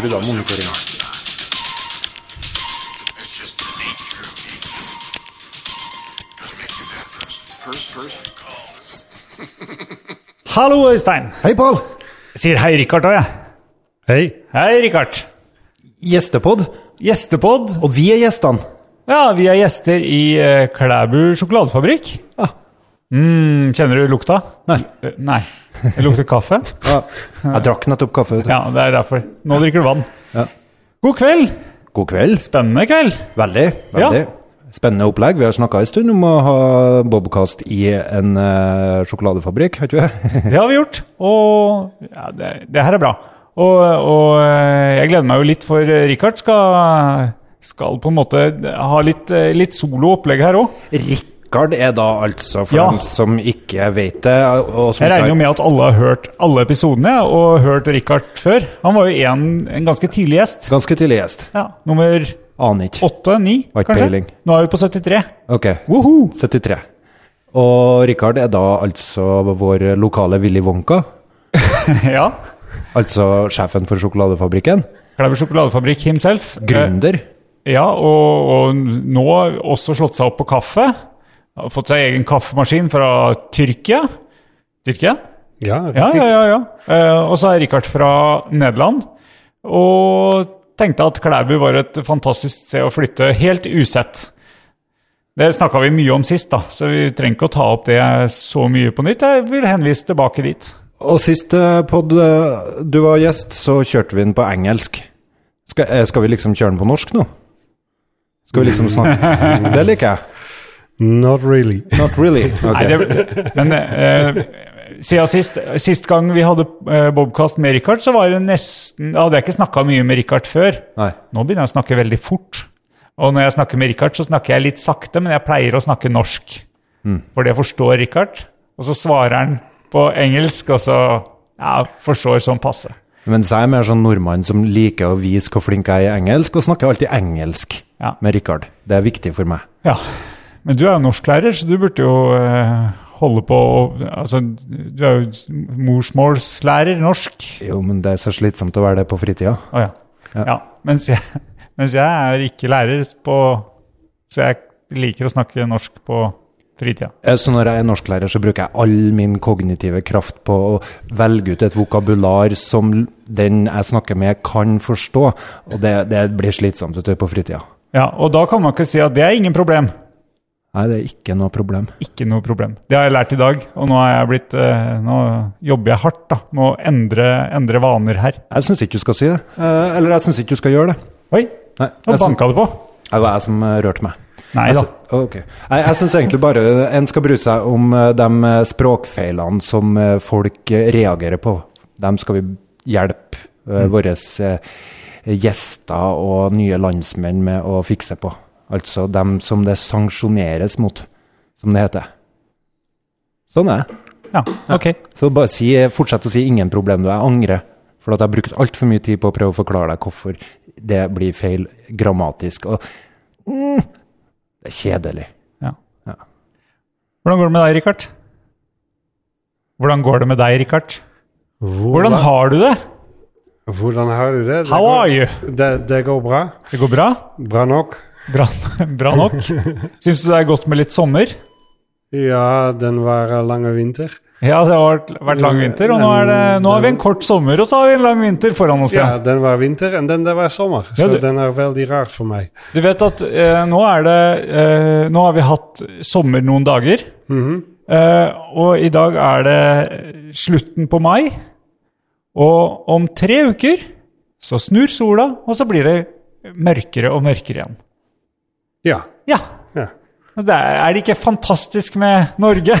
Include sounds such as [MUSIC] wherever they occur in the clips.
Jeg du av monitoringa. Hallo, Øystein. Hei, Pål! Jeg sier hei, Rikard òg, jeg. Hei. Hei, Rikard. Gjestepod. Gjestepod. Og vi er gjestene. Ja, vi er gjester i uh, Klæbu sjokoladefabrikk. Ja. Mm, kjenner du lukta? Nei. Eh, nei. Det lukter kaffe? [LAUGHS] Ja. Jeg drakk nettopp kaffe. Ja, det er derfor. Nå drikker du vann. Ja. God kveld. God kveld. Spennende kveld. Veldig. veldig. Spennende opplegg. Vi har snakka en stund om å ha Bobcast i en uh, sjokoladefabrikk, har ikke vi? [LAUGHS] Det har vi gjort. Og ja, det, det her er bra. Og, og eh, jeg gleder meg jo litt, for Richard Rikard skal, skal på en måte ha litt, eh, litt soloopplegg her òg. Rikard er da altså, for Ja. dem som ikke vet det som Jeg regner jo med at alle har hørt alle episodene og hørt Rikard før. Han var jo en, en ganske tidlig gjest. Ganske tidlig gjest. Ja, Nummer ikke. Har ikke kanskje? peiling. Nå er vi på 73. Ok. Woho! 73. Og Rikard er da altså vår lokale Willy Wonka. [LAUGHS] ja. Altså sjefen for sjokoladefabrikken. Klæbu sjokoladefabrikk himself. Gründer. Eh, ja, og, og nå også slått seg opp på kaffe. Har fått seg egen kaffemaskin fra Tyrkia. Tyrkia? Ja, Ja, ja, ja. ja. Uh, og så er Richard fra Nederland. Og tenkte at Klæbu var et fantastisk sted å flytte helt usett. Det snakka vi mye om sist, da, så vi trenger ikke å ta opp det så mye på nytt. Jeg vil henvise tilbake dit. Og sist eh, pod eh, du var gjest, så kjørte vi den på engelsk. Skal, skal vi liksom kjøre den på norsk nå? Skal vi liksom snakke [LAUGHS] Det liker jeg. Not really. Not really. [LAUGHS] Okay. Nei, det, men eh, siden sist, sist gang vi hadde eh, Bobkast med Rikard, så var det nesten Da hadde jeg ikke snakka mye med Rikard før. Nei. Nå begynner jeg å snakke veldig fort. Og når jeg snakker med Rikard, så snakker jeg litt sakte, men jeg pleier å snakke norsk. Fordi jeg forstår Rikard. Og så svarer han på engelsk, og så ja, forstår sånn passe. Mens jeg er mer sånn nordmann som liker å vise hvor flink jeg er i engelsk, og snakker alltid engelsk Ja. med Rikard. Det er viktig for meg. ja. Men du er jo norsklærer, så du burde jo eh, holde på Altså, du er jo morsmålslærer norsk. Jo, men det er så slitsomt å være det på fritida. Oh, ja. Ja. ja. Mens, jeg, [LAUGHS] mens jeg er ikke lærer på Så jeg liker å snakke norsk på fritida. Så når jeg er norsklærer, så bruker jeg all min kognitive kraft på å velge ut et vokabular som den jeg snakker med, kan forstå. Og det, det blir slitsomt på fritida. Ja, og da kan man ikke si at det er ingen problem. Nei, det er ikke noe problem. Ikke noe problem. Det har jeg lært i dag, og nå, er jeg blitt, eh, nå jobber jeg hardt da, med å endre, endre vaner her. Jeg syns ikke du skal si det. Eh, Eller jeg syns ikke du skal gjøre det. Oi, Nei, nå banka det på. det var jeg som eh, rørte meg. Nei da. Jeg okay. Jeg, jeg syns egentlig bare en skal bry seg om de språkfeilene som folk reagerer på. Dem skal vi hjelpe mm. våre gjester og nye landsmenn med å fikse på. Altså dem som det sanksjoneres mot, som det heter. Sånn er det. Ja, ok. Så bare si, fortsett å si 'ingen problem'. Du, jeg angrer. For at jeg har brukt altfor mye tid på å prøve å forklare deg hvorfor det blir feil grammatisk. Og mm, det er kjedelig. Ja. Ja. Hvordan går det med deg, Rikard? Hvordan går det med deg, Rikard? Hvordan har du det? Hvordan har du det? det How går, are you? Det, det går bra. Det går bra? Bra nok. Bra, [LAUGHS] bra nok? Syns du det er godt med litt sommer? Ja, den var lang lange vinter. Ja, det har vært, lang vinter, og nå, det, nå har vi en kort sommer, og så har vi en lang vinter foran oss Ja, den var vinter, og den det var sommer. Ja, Så du- den er veldig rar for meg. Du vet at eh, nå er det eh, Nå har vi hatt sommer noen dager. Mhm. eh, og i dag er det slutten på mai. Og om tre uker så snur sola, og så blir det mørkere og mørkere igjen. Ja. Ja. ja. Det er, er det ikke fantastisk med Norge? [LAUGHS]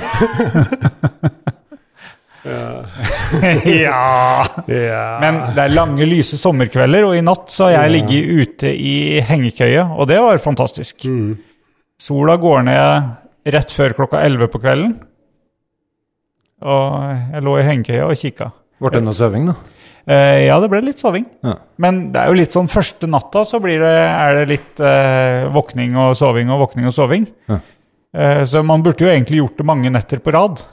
ja. ja. Men det er lange, lyse sommerkvelder, og i natt så har jeg ligget ute i hengekøye, og det var fantastisk. Mm. Sola går ned rett før klokka 11 på kvelden. Og jeg lå i hengekøya og kikka. Ble det noe søving, da? Eh, ja, det ble litt soving. Ja. Men det er jo litt sånn første natta så blir det, er det litt uh, våkning og soving og våkning og soving. Ja. Uh, så man burde jo egentlig gjort det mange netter på rad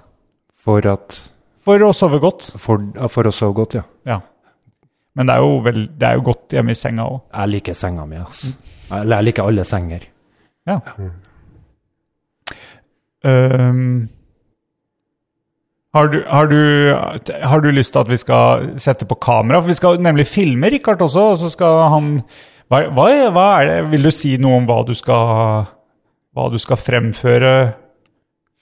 For at for å sove godt. For, for å sove godt, ja. Ja. Men det er jo, vel, det er jo godt hjemme i senga òg. Jeg liker senga mi. Eller jeg liker alle senger. Ja. Ehm, har, du, har, du, har du lyst til at vi skal sette på kamera? For vi skal nemlig filme Richard også, og så skal han hva, hva, hva er det Vil du si noe om hva du skal, hva du skal fremføre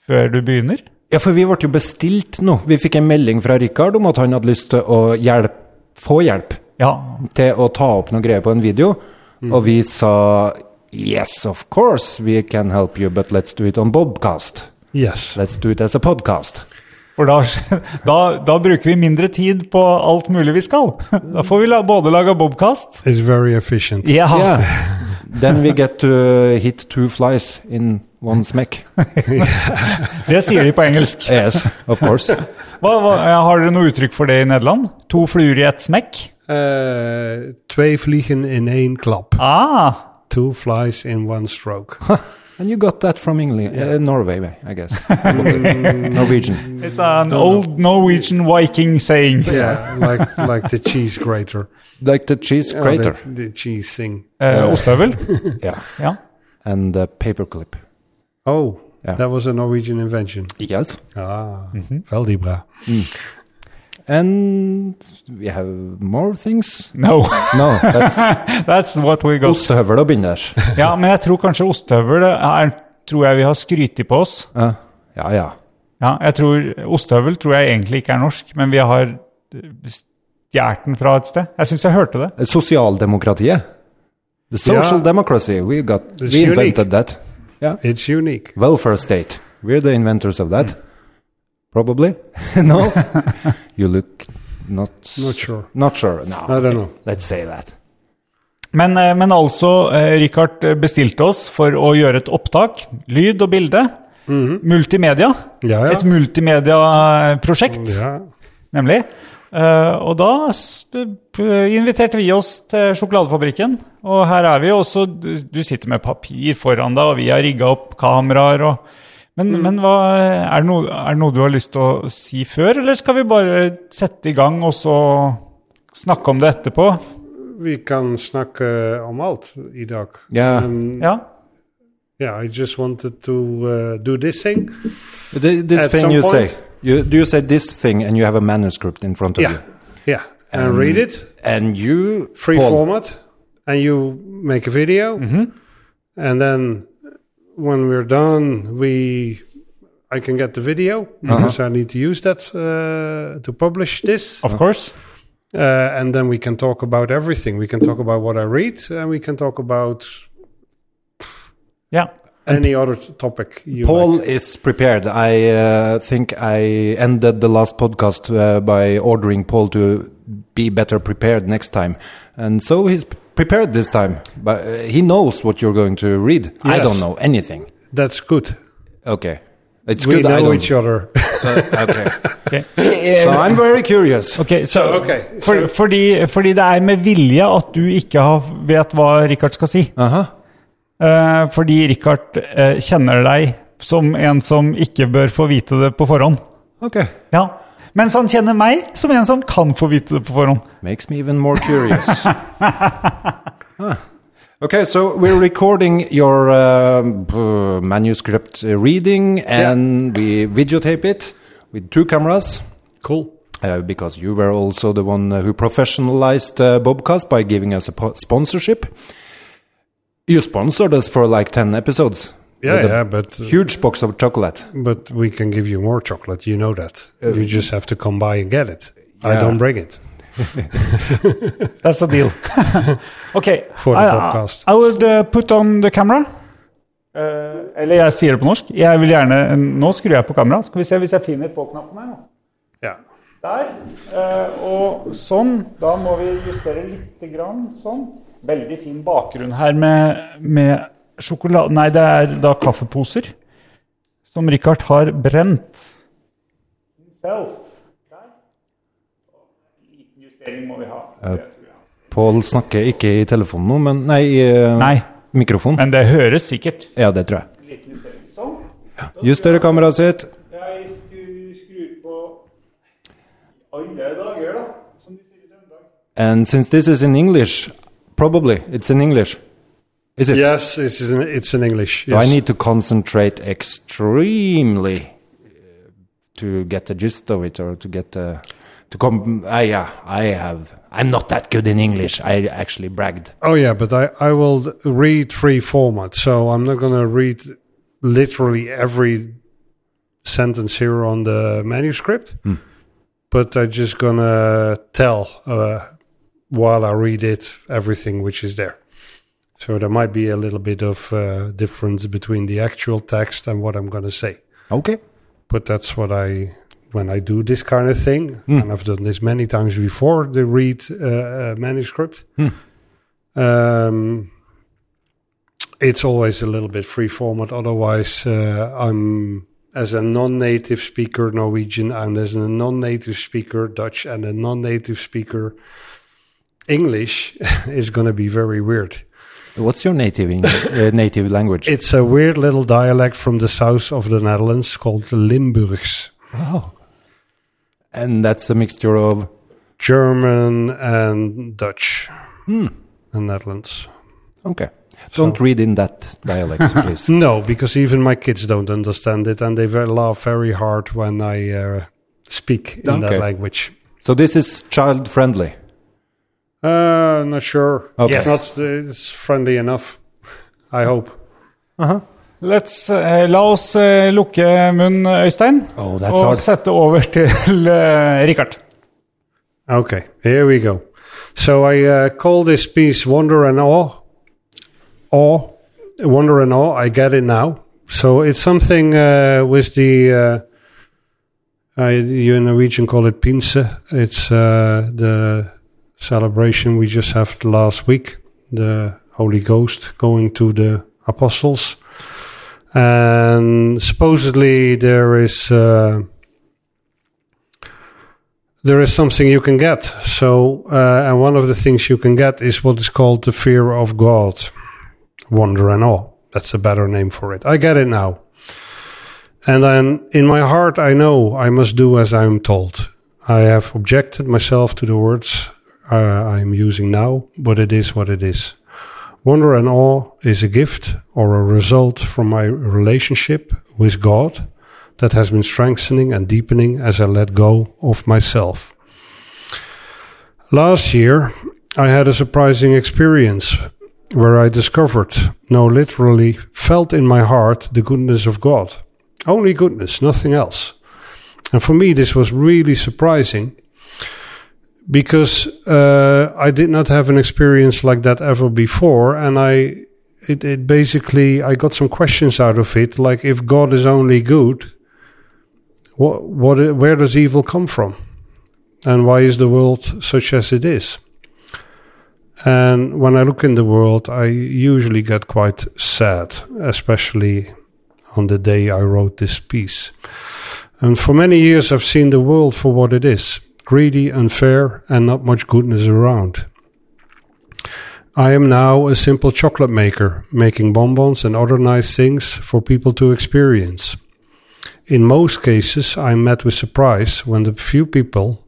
før du begynner? Ja, for vi ble jo bestilt nå. Vi fikk en melding fra Rikard om at han hadde lyst til å hjelp, få hjelp Ja, til å ta opp noe greier på en video. Og vi sa yes, of course, we can help you, but let's do it on Bobcast. Yes. Let's do it as a podcast. For da, [LAUGHS] da, da bruker vi mindre tid på alt mulig vi skal. [LAUGHS] Da får vi la, både lage bobkast It's very efficient. Ja. Yeah. [LAUGHS] Then we get to hit two flies in one smack. Det sier de på engelsk. Yes, of course. Hva, hva, har dere noe uttrykk for det i Nederland? To fluer i ett smekk? Uh, twee vliegen in één klap. Ah, Two flies in one stroke. And you got that from England, uh, Norway, I guess. [LAUGHS] Norwegian. it's an old Norwegian Viking saying. yeah, like like the cheese grater. Like the cheese Oh, grater. the, the cheese thing. Ostehøvel? [LAUGHS] Yeah. Ja. And the paperclip. Oh, Yeah. that was a Norwegian invention. Yes. Ah, veldig bra. And we have more things. No, No, that's [LAUGHS] that's what we got. ostehøvel og binders. [LAUGHS] Ja, men jeg tror kanskje ostehøvel er, tror jeg vi har skrytt på oss. Ja, ja. ja. Ja, jeg tror Ostehøvel tror jeg egentlig ikke er norsk, men vi har stjålet den fra et sted. Jeg syns jeg hørte det. Sosialdemokratiet. The social yeah. democracy. We got, It's we unique. invented that. Yeah. It's unique. Welfare state. We're the inventors of that. Probably. [LAUGHS] no? you look not Not sure. Not sure. No. I don't know. Let's say that. Men, eh, men altså, eh, Richard bestilte oss for å gjøre et opptak. Lyd og bilde. Multimedia. Ja, ja. Et multimediaprosjekt, Ja. nemlig. Eh, og da inviterte vi oss til sjokoladefabrikken. Og her er vi også. Du du sitter med papir foran deg, og vi har rigga opp kameraer. og men, men hva, er, det noe, er det noe du har lyst til å si før, eller skal vi bare sette i gang og så snakke om det etterpå? Vi kan snakke om alt i dag. Yeah. And, Ja. yeah, I just wanted to uh, do this thing. Th- This At thing some you point- say. You, do you say this thing and you have a manuscript in front of Yeah, you? yeah. And Um, read it, And you. free Paul, format, and you make a video. And then when we're done, we I can get the video because I need to use that uh, to publish this. Of course. Uh, and then we can talk about everything. We can talk about what I read, and we can talk about yeah any other t- topic you Paul like. is prepared. I uh, think I ended the last podcast uh, by ordering Paul to be better prepared next time. And so he's p- prepared this time. But uh, he knows what you're going to read. I don't know anything. That's good. Okay. It's we good I know don't. each other. [LAUGHS] Uh, okay. ok. [LAUGHS] so I'm very curious. Ok, so, ok, for, så- fordi, fordi det er med vilje at du ikke har, vet hva Richard skal si. Uh-huh. Eh, fordi Richard eh, kjenner deg som en som ikke bør få vite det på forhånd. Okay. Ja. Mens han kjenner meg som en som kan få vite det på forhånd. Makes me even more curious. [LAUGHS] Ah. Okay, so we're recording your b- manuscript uh, reading and we videotape it with two cameras. Cool. Uh, because you were also the one uh, who professionalized uh, Bobcast by giving us a po- sponsorship. You sponsored us for like 10 episodes. Yeah, yeah, but Huge box of chocolate. but we can give you more chocolate. You know that. you just have to come by and get it. I don't bring it. [LAUGHS] That's a deal. [LAUGHS] ok. For the I, podcast. I, I would uh, put on the camera. Eh, eller jeg sier det på norsk. Jeg vil gjerne, Nå skrur jeg på kamera. Skal vi se hvis jeg finner på-knappen her. nå. Yeah. Der. Eh, og sånn. Da må vi justere lite grann. Sånn. Veldig fin bakgrunn her med, med sjokolade... Nei, det er da kaffeposer som Richard har brent. Himself. Liten justering må vi ha. Det tror. Paul snakker ikke i telefonen nå, men Nei, i uh, Nei, mikrofon. men det høres sikkert. Ja, det tror jeg. Liten justering. Sånn. Justere kameraet sitt. Jeg skrur på alle dager, da. Som de sier i Trøndelag. And since this is in English, probably it's in English. Is it? Yes, it's in, it's in English. So yes. I need to concentrate extremely uh, to get the gist of it or to get the to come uh, yeah i have i'm not that good in english i actually bragged Oh yeah, but I, I will read three formats, so I'm not gonna read literally every sentence here on the manuscript, Hmm. but I'm just gonna tell uh, while I read it everything which is there. So there might be a little bit of uh, difference between the actual text and what I'm gonna say, okay but that's what I when I do this kind of thing, and I've done this many times before. The read uh, uh, manuscript. Um, it's always a little bit free format. Otherwise, uh, I'm as a non-native speaker Norwegian, I'm as a non-native speaker Dutch, and a non-native speaker English is going to be very weird. What's your native uh, [LAUGHS] native language? It's a weird little dialect from the south of the Netherlands called Limburgs, oh. And that's a mixture of? German and Dutch, and Netherlands. okay. Don't read in that dialect [LAUGHS] please. No, because even my kids don't understand it, and they very, laugh very hard when I uh, speak in that language. so this is child friendly Uh, not sure. Okay. It's not. uh, It's friendly enough. I hope. Uh -huh. Let's, eh, la oss eh, lukke munn, Øystein, Oh, that's og hard. sette over [LAUGHS] til uh, Rikard. Okay, here we go. So I uh, call this piece "Wonder and Awe." Awe, wonder and awe. I get it now. So it's something uh, with the. Uh, uh, you in Norwegian call it pinse. It's uh, the celebration we just had last week. The Holy Ghost going to the apostles, and supposedly there is. Uh, there is something you can get. So, uh, and one of the things you can get is what is called the fear of God, wonder and awe. That's a better name for it. I get it now. And then in my heart, I know I must do as I'm told. I have objected myself to the words Uh, I'm using now, but it is what it is. Wonder and awe is a gift or a result from my relationship with God that has been strengthening and deepening as I let go of myself. Last year, I had a surprising experience where I discovered, no, literally felt in my heart the goodness of God. Only goodness, nothing else. And for me, this was really surprising because uh, I did not have an experience like that ever before, and I it, it basically I got some questions out of it, like if God is only good, what what where does evil come from, and why is the world such as it is? And when I look in the world, I usually get quite sad, especially on the day I wrote this piece. And for many years, I've seen the world for what it is greedy, unfair, and not much goodness around. I am now a simple chocolate maker, making bonbons and other nice things for people to experience. In most cases, I'm met with surprise when the few people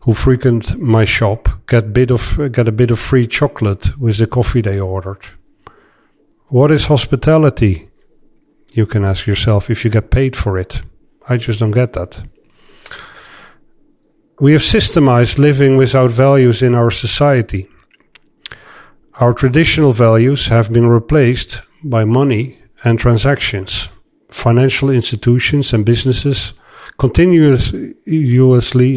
who frequent my shop get, bit of, get a bit of free chocolate with the coffee they ordered. What is hospitality? You can ask yourself if you get paid for it. I just don't get that. We have systemized living without values in our society. Our traditional values have been replaced by money and transactions. Financial institutions and businesses continuously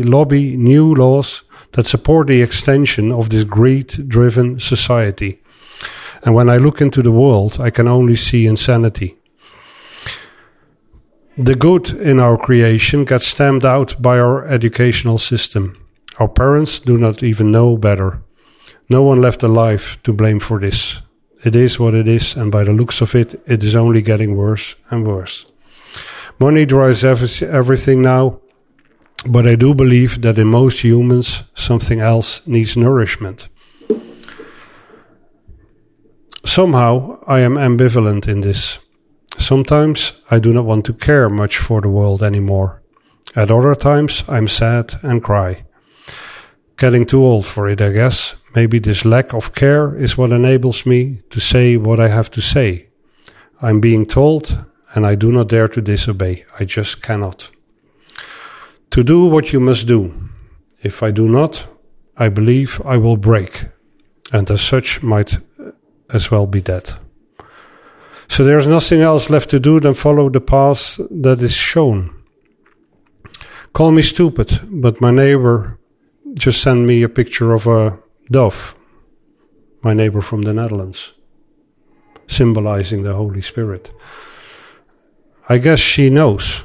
lobby new laws that support the extension of this greed driven society. And when I look into the world, I can only see insanity. The good in our creation gets stamped out by our educational system. Our parents do not even know better. No one left alive to blame for this. It is what it is, and by the looks of it, it is only getting worse and worse. Money drives every- everything now, but I do believe that in most humans, something else needs nourishment. Somehow, I am ambivalent in this. Sometimes I do not want to care much for the world anymore. At other times, I'm sad and cry. getting too old for it, I guess. Maybe this lack of care is what enables me to say what I have to say. I'm being told, and I do not dare to disobey. I just cannot. To do what you must do. If I do not, I believe I will break, and as such might as well be dead. So there's nothing else left to do than follow the path that is shown. Call me stupid, but my neighbor just sent me a picture of a dove, my neighbor from the Netherlands, symbolizing the Holy Spirit. I guess she knows.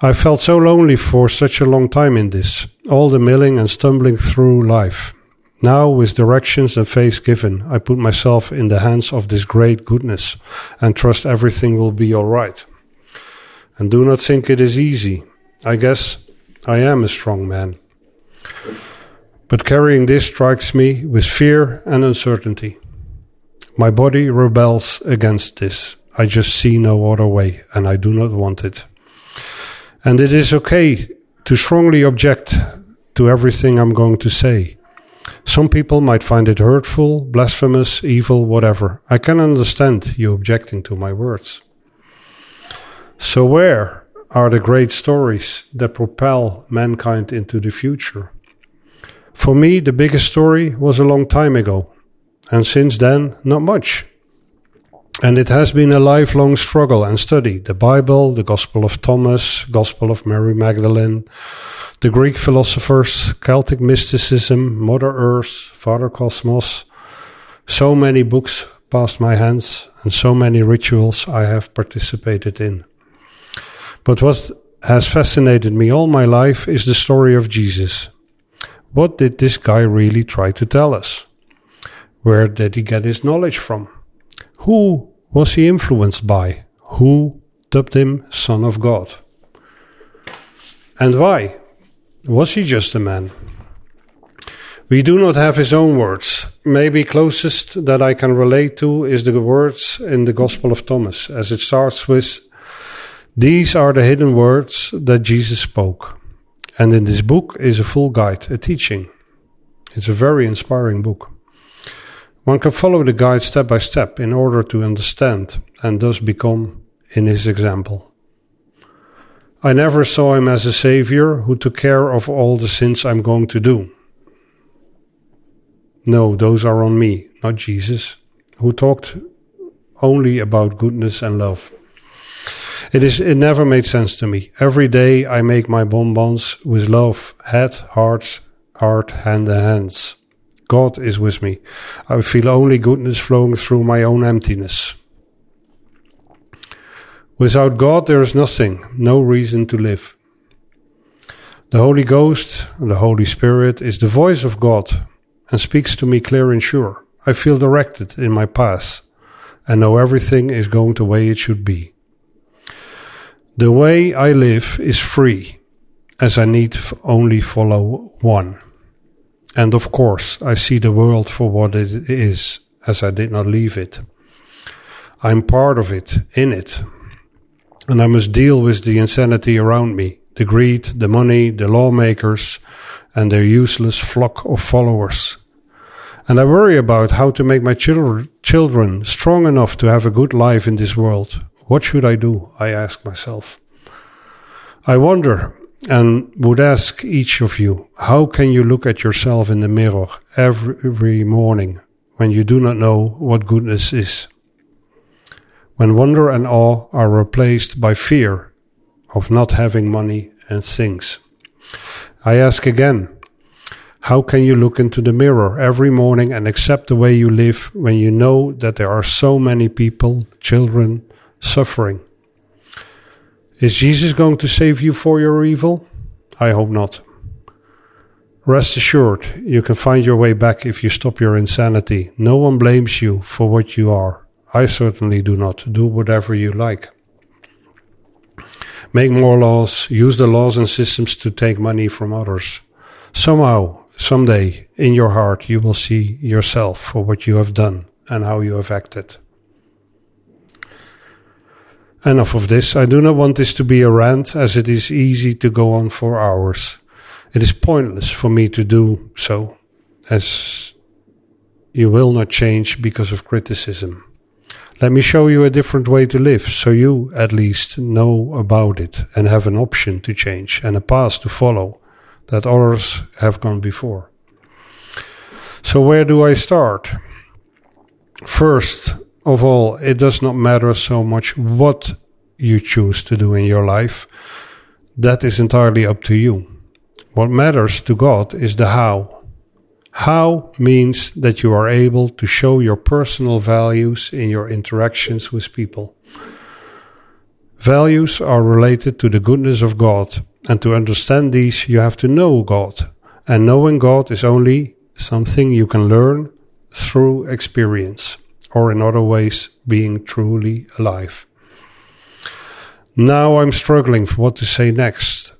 I felt so lonely for such a long time in this, all the milling and stumbling through life. Now, with directions and faith given, I put myself in the hands of this great goodness and trust everything will be all right. And do not think it is easy. I guess I am a strong man. But carrying this strikes me with fear and uncertainty. My body rebels against this. I just see no other way, and I do not want it. And it is okay to strongly object to everything I'm going to say. Some people might find it hurtful, blasphemous, evil, whatever. I can understand you objecting to my words. So, where are the great stories that propel mankind into the future? For me, the biggest story was a long time ago, and since then, not much. And it has been a lifelong struggle and study. The Bible, the Gospel of Thomas, Gospel of Mary Magdalene, the Greek philosophers, Celtic mysticism, Mother Earth, Father Cosmos. So many books passed my hands and so many rituals I have participated in. But what has fascinated me all my life is the story of Jesus. What did this guy really try to tell us? Where did he get his knowledge from? Who was he influenced by? Who dubbed him Son of God? And why? Was he just a man? We do not have his own words. Maybe closest that I can relate to is the words in the Gospel of Thomas, as it starts with These are the hidden words that Jesus spoke. And in this book is a full guide, a teaching. It's a very inspiring book. One can follow the guide step by step in order to understand and thus become in his example. I never saw him as a savior who took care of all the sins I'm going to do. No, those are on me, not Jesus, who talked only about goodness and love. It is it never made sense to me. Every day I make my bonbons with love, head, heart, heart, hand, and hands. God is with me. I feel only goodness flowing through my own emptiness. Without God, there is nothing, no reason to live. The Holy Ghost, the Holy Spirit, is the voice of God and speaks to me clear and sure. I feel directed in my path and know everything is going the way it should be. The way I live is free, as I need only follow one. And of course, I see the world for what it is, as I did not leave it. I'm part of it, in it. And I must deal with the insanity around me the greed, the money, the lawmakers, and their useless flock of followers. And I worry about how to make my chil- children strong enough to have a good life in this world. What should I do? I ask myself. I wonder and would ask each of you how can you look at yourself in the mirror every morning when you do not know what goodness is? When wonder and awe are replaced by fear of not having money and things. I ask again, how can you look into the mirror every morning and accept the way you live when you know that there are so many people, children, suffering? Is Jesus going to save you for your evil? I hope not. Rest assured, you can find your way back if you stop your insanity. No one blames you for what you are. I certainly do not. Do whatever you like. Make more laws, use the laws and systems to take money from others. Somehow, someday, in your heart, you will see yourself for what you have done and how you have acted. Enough of this. I do not want this to be a rant, as it is easy to go on for hours. It is pointless for me to do so, as you will not change because of criticism. Let me show you a different way to live, so you at least know about it and have an option to change and a path to follow that others have gone before. So, where do I start? First of all, it does not matter so much what you choose to do in your life, that is entirely up to you. What matters to God is the how. How means that you are able to show your personal values in your interactions with people. Values are related to the goodness of God, and to understand these, you have to know God. And knowing God is only something you can learn through experience, or in other ways, being truly alive. Now I'm struggling for what to say next.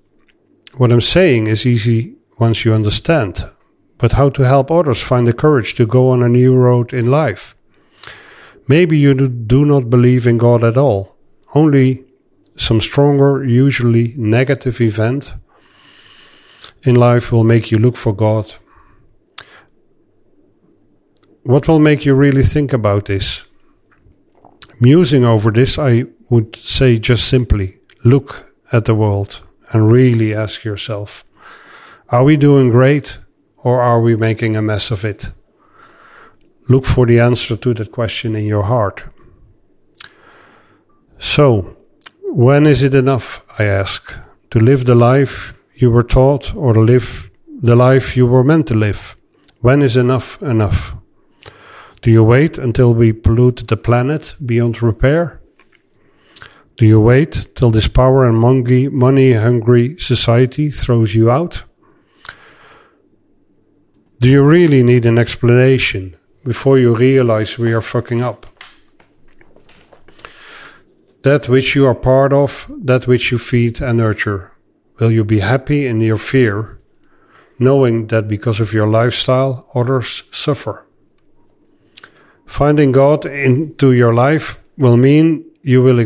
What I'm saying is easy once you understand, but how to help others find the courage to go on a new road in life? Maybe you do not believe in God at all, only some stronger, usually negative event in life will make you look for God. What will make you really think about this? Musing over this, I would say just simply look at the world and really ask yourself are we doing great or are we making a mess of it? Look for the answer to that question in your heart. So, when is it enough, I ask, to live the life you were taught or to live the life you were meant to live? When is enough enough? Do you wait until we pollute the planet beyond repair? Do you wait till this power and money hungry society throws you out? Do you really need an explanation before you realize we are fucking up? That which you are part of, that which you feed and nurture, will you be happy in your fear, knowing that because of your lifestyle others suffer? Finding God into your life will mean you will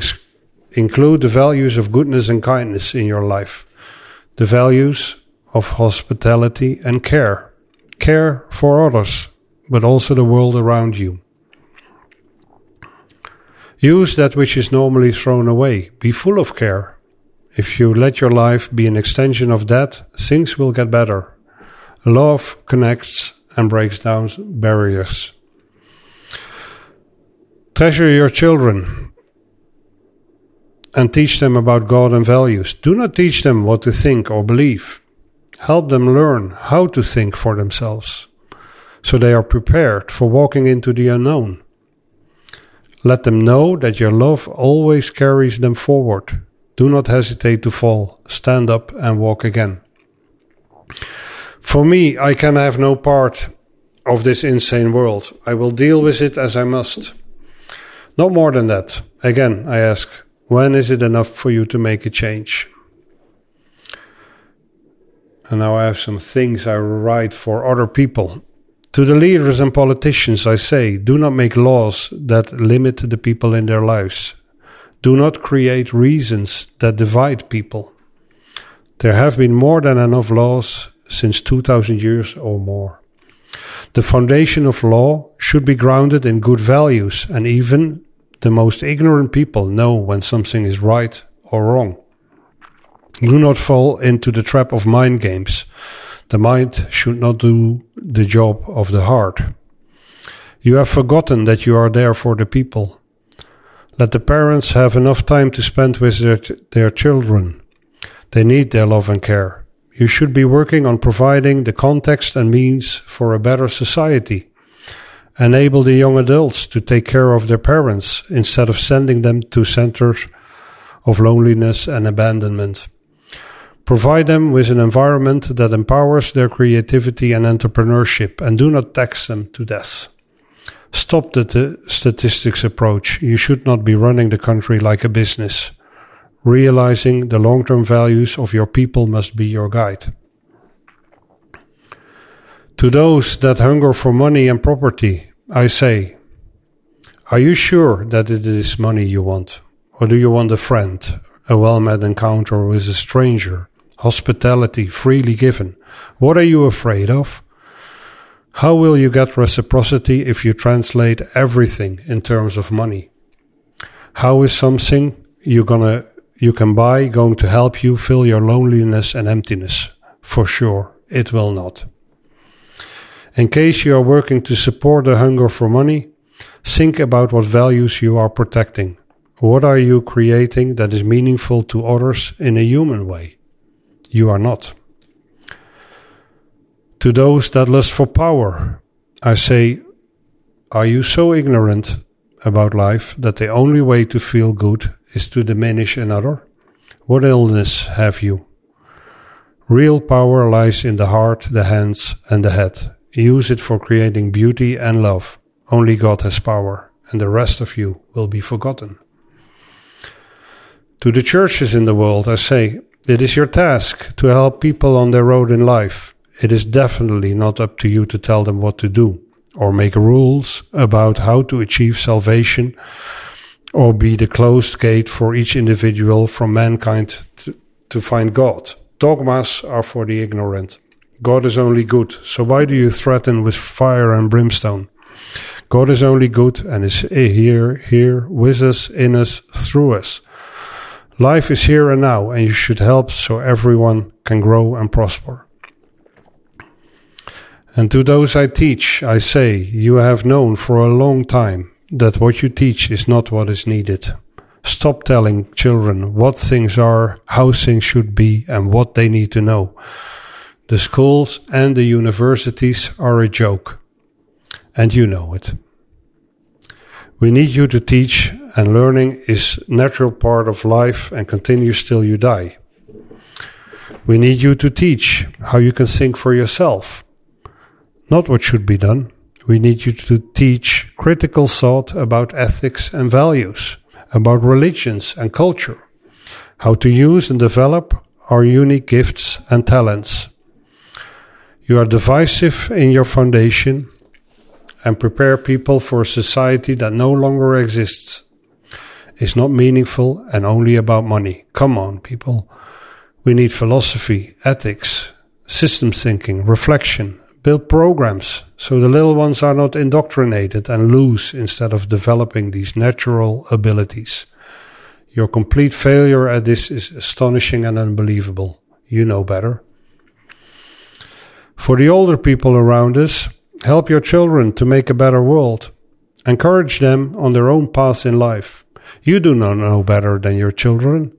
include the values of goodness and kindness in your life, the values of hospitality and care, care for others, but also the world around you. Use that which is normally thrown away. Be full of care. If you let your life be an extension of that, things will get better. Love connects and breaks down barriers. Treasure your children and teach them about God and values. Do not teach them what to think or believe. Help them learn how to think for themselves so they are prepared for walking into the unknown. Let them know that your love always carries them forward. Do not hesitate to fall. Stand up and walk again. For me, I can have no part of this insane world. I will deal with it as I must. Not more than that. Again, I ask, when is it enough for you to make a change? And now I have some things I write for other people. To the leaders and politicians, I say do not make laws that limit the people in their lives. Do not create reasons that divide people. There have been more than enough laws since 2000 years or more. The foundation of law should be grounded in good values, and even the most ignorant people know when something is right or wrong. Do not fall into the trap of mind games. The mind should not do the job of the heart. You have forgotten that you are there for the people. Let the parents have enough time to spend with their, their children. They need their love and care. You should be working on providing the context and means for a better society enable the young adults to take care of their parents instead of sending them to centers of loneliness and abandonment. Provide them with an environment that empowers their creativity and entrepreneurship and do not tax them to death. Stop the t- statistics approach. You should not be running the country like a business. Realizing the long term values of your people must be your guide. To those that hunger for money and property, I say, Are you sure that it is money you want? Or do you want a friend, a well met encounter with a stranger, hospitality freely given. What are you afraid of? How will you get reciprocity if you translate everything in terms of money? How is something you're gonna you can buy going to help you fill your loneliness and emptiness? For sure, it will not. In case you are working to support the hunger for money, think about what values you are protecting. What are you creating that is meaningful to others in a human way? You are not. To those that lust for power, I say, Are you so ignorant about life that the only way to feel good is to diminish another? What illness have you? Real power lies in the heart, the hands, and the head. Use it for creating beauty and love. Only God has power, and the rest of you will be forgotten. To the churches in the world, I say, it is your task to help people on their road in life. It is definitely not up to you to tell them what to do, or make rules about how to achieve salvation, or be the closed gate for each individual from mankind to, to find God. Dogmas are for the ignorant. God is only good, so why do you threaten with fire and brimstone? God is only good and is here, here, with us, in us, through us. Life is here and now, and you should help so everyone can grow and prosper. And to those I teach, I say, you have known for a long time that what you teach is not what is needed. Stop telling children what things are, how things should be, and what they need to know. The schools and the universities are a joke, and you know it. We need you to teach, and learning is natural part of life and continues till you die. We need you to teach how you can think for yourself, not what should be done. We need you to teach critical thought about ethics and values, about religions and culture, how to use and develop our unique gifts and talents. You are divisive in your foundation and prepare people for a society that no longer exists, is not meaningful and only about money. Come on, people. We need philosophy, ethics, system thinking, reflection, build programs so the little ones are not indoctrinated and lose instead of developing these natural abilities. Your complete failure at this is astonishing and unbelievable. You know better. For the older people around us, Help your children to make a better world. Encourage them on their own path in life. You do not know better than your children.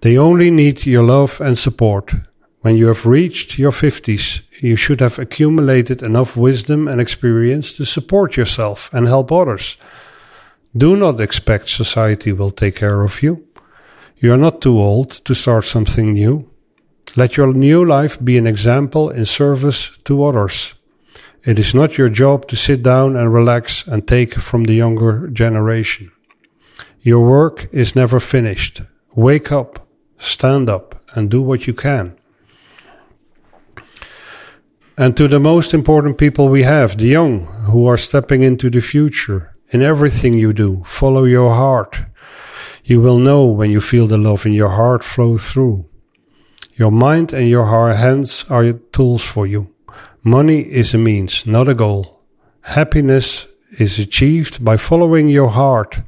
They only need your love and support. When you have reached your 50s, you should have accumulated enough wisdom and experience to support yourself and help others. Do not expect society will take care of you. You are not too old to start something new. Let your new life be an example in service to others. It is not your job to sit down and relax and take from the younger generation. Your work is never finished. Wake up, stand up, and do what you can. And to the most important people we have, the young, who are stepping into the future, in everything you do, follow your heart. You will know when you feel the love in your heart flow through. Your mind and your hands are tools for you. Money is a means, not a goal. Happiness is achieved by following your heart,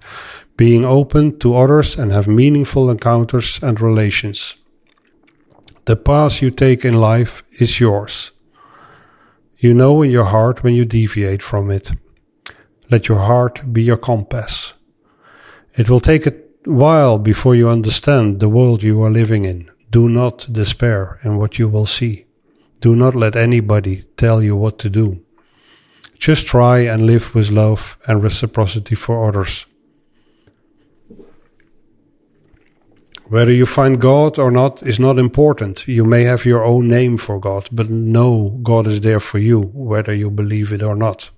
being open to others, and have meaningful encounters and relations. The path you take in life is yours. You know in your heart when you deviate from it. Let your heart be your compass. It will take a while before you understand the world you are living in. Do not despair in what you will see. Do not let anybody tell you what to do. Just try and live with love and reciprocity for others. Whether you find God or not is not important. You may have your own name for God, but know God is there for you, whether you believe it or not.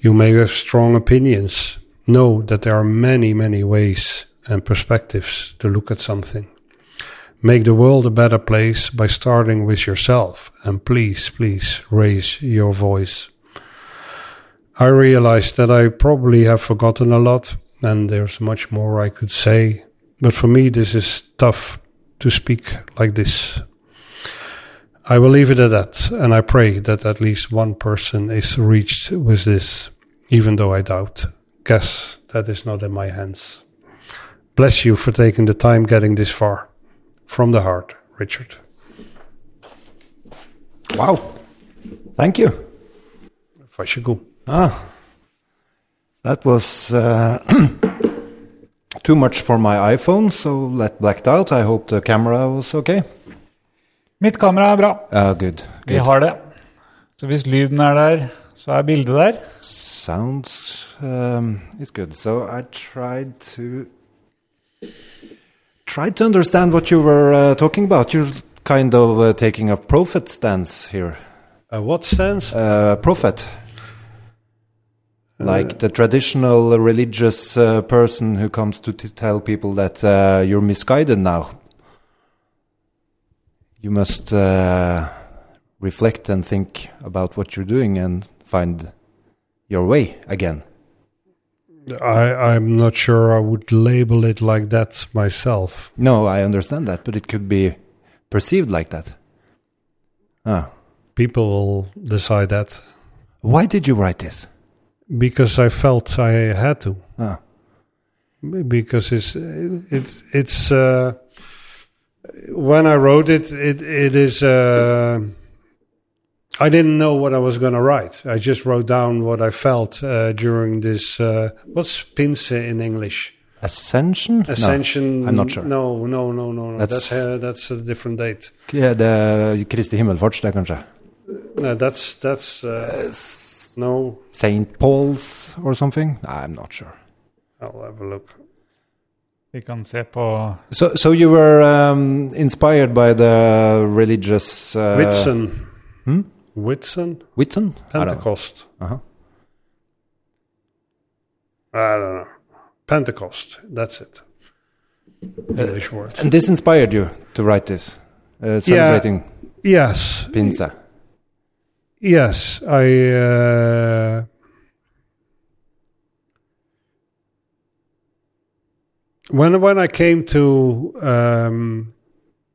You may have strong opinions. Know that there are many, many ways and perspectives to look at something. Make the world a better place by starting with yourself. And please, please raise your voice. I realize that I probably have forgotten a lot and there's much more I could say. But for me, this is tough to speak like this. I will leave it at that, and I pray that at least one person is reached with this, even though I doubt. Guess that is not in my hands. Bless you for taking the time getting this far. From the heart, Richard. Wow. Thank you. Varsågod. Ah, that was uh, [CLEARS THROAT] too much for my iPhone, so that blacked out. I hope the camera was okay. Mitt kamera er bra. Uh, good. Vi good. har det. Så hvis lyden er der, så er bildet der. Sounds um, is good. So I tried to tried to understand what you were uh, talking about. You're kind of uh, taking a prophet stance here. Uh, what stance? Uh, prophet. Like the traditional religious uh, person who comes to t- tell people that uh, you're misguided now. You must uh, reflect and think about what you're doing and find your way again. I, I'm not sure I would label it like that myself. No, I understand that, but it could be perceived like that. Ah. People will decide that Why did you write this? Because I felt I had to. Ah. because it's it, it's uh, when I wrote it, it it is. Uh, I didn't know what I was going to write. I just wrote down what I felt uh, during this. Uh, what's pinse in English? Ascension? No. Ascension. I'm not sure. No, no, no, no, no. That's That's- uh, that's a different date. Det er Kristi himmelfarts, det, kanskje? No, that's that's uh, no. St. Paul's or something? I'm not sure. I'll have a look. Vi kan se på So, so you were um, inspired by the religious uh, Whitsun. Hmm? Whitsun. Whitsun? I don't know. Pentecost. Uh-huh. I don't know. Pentecost. That's it. English word. And this inspired you to write this, uh, celebrating Yes. Pinsa. Yes. I. Uh, when when I came to um,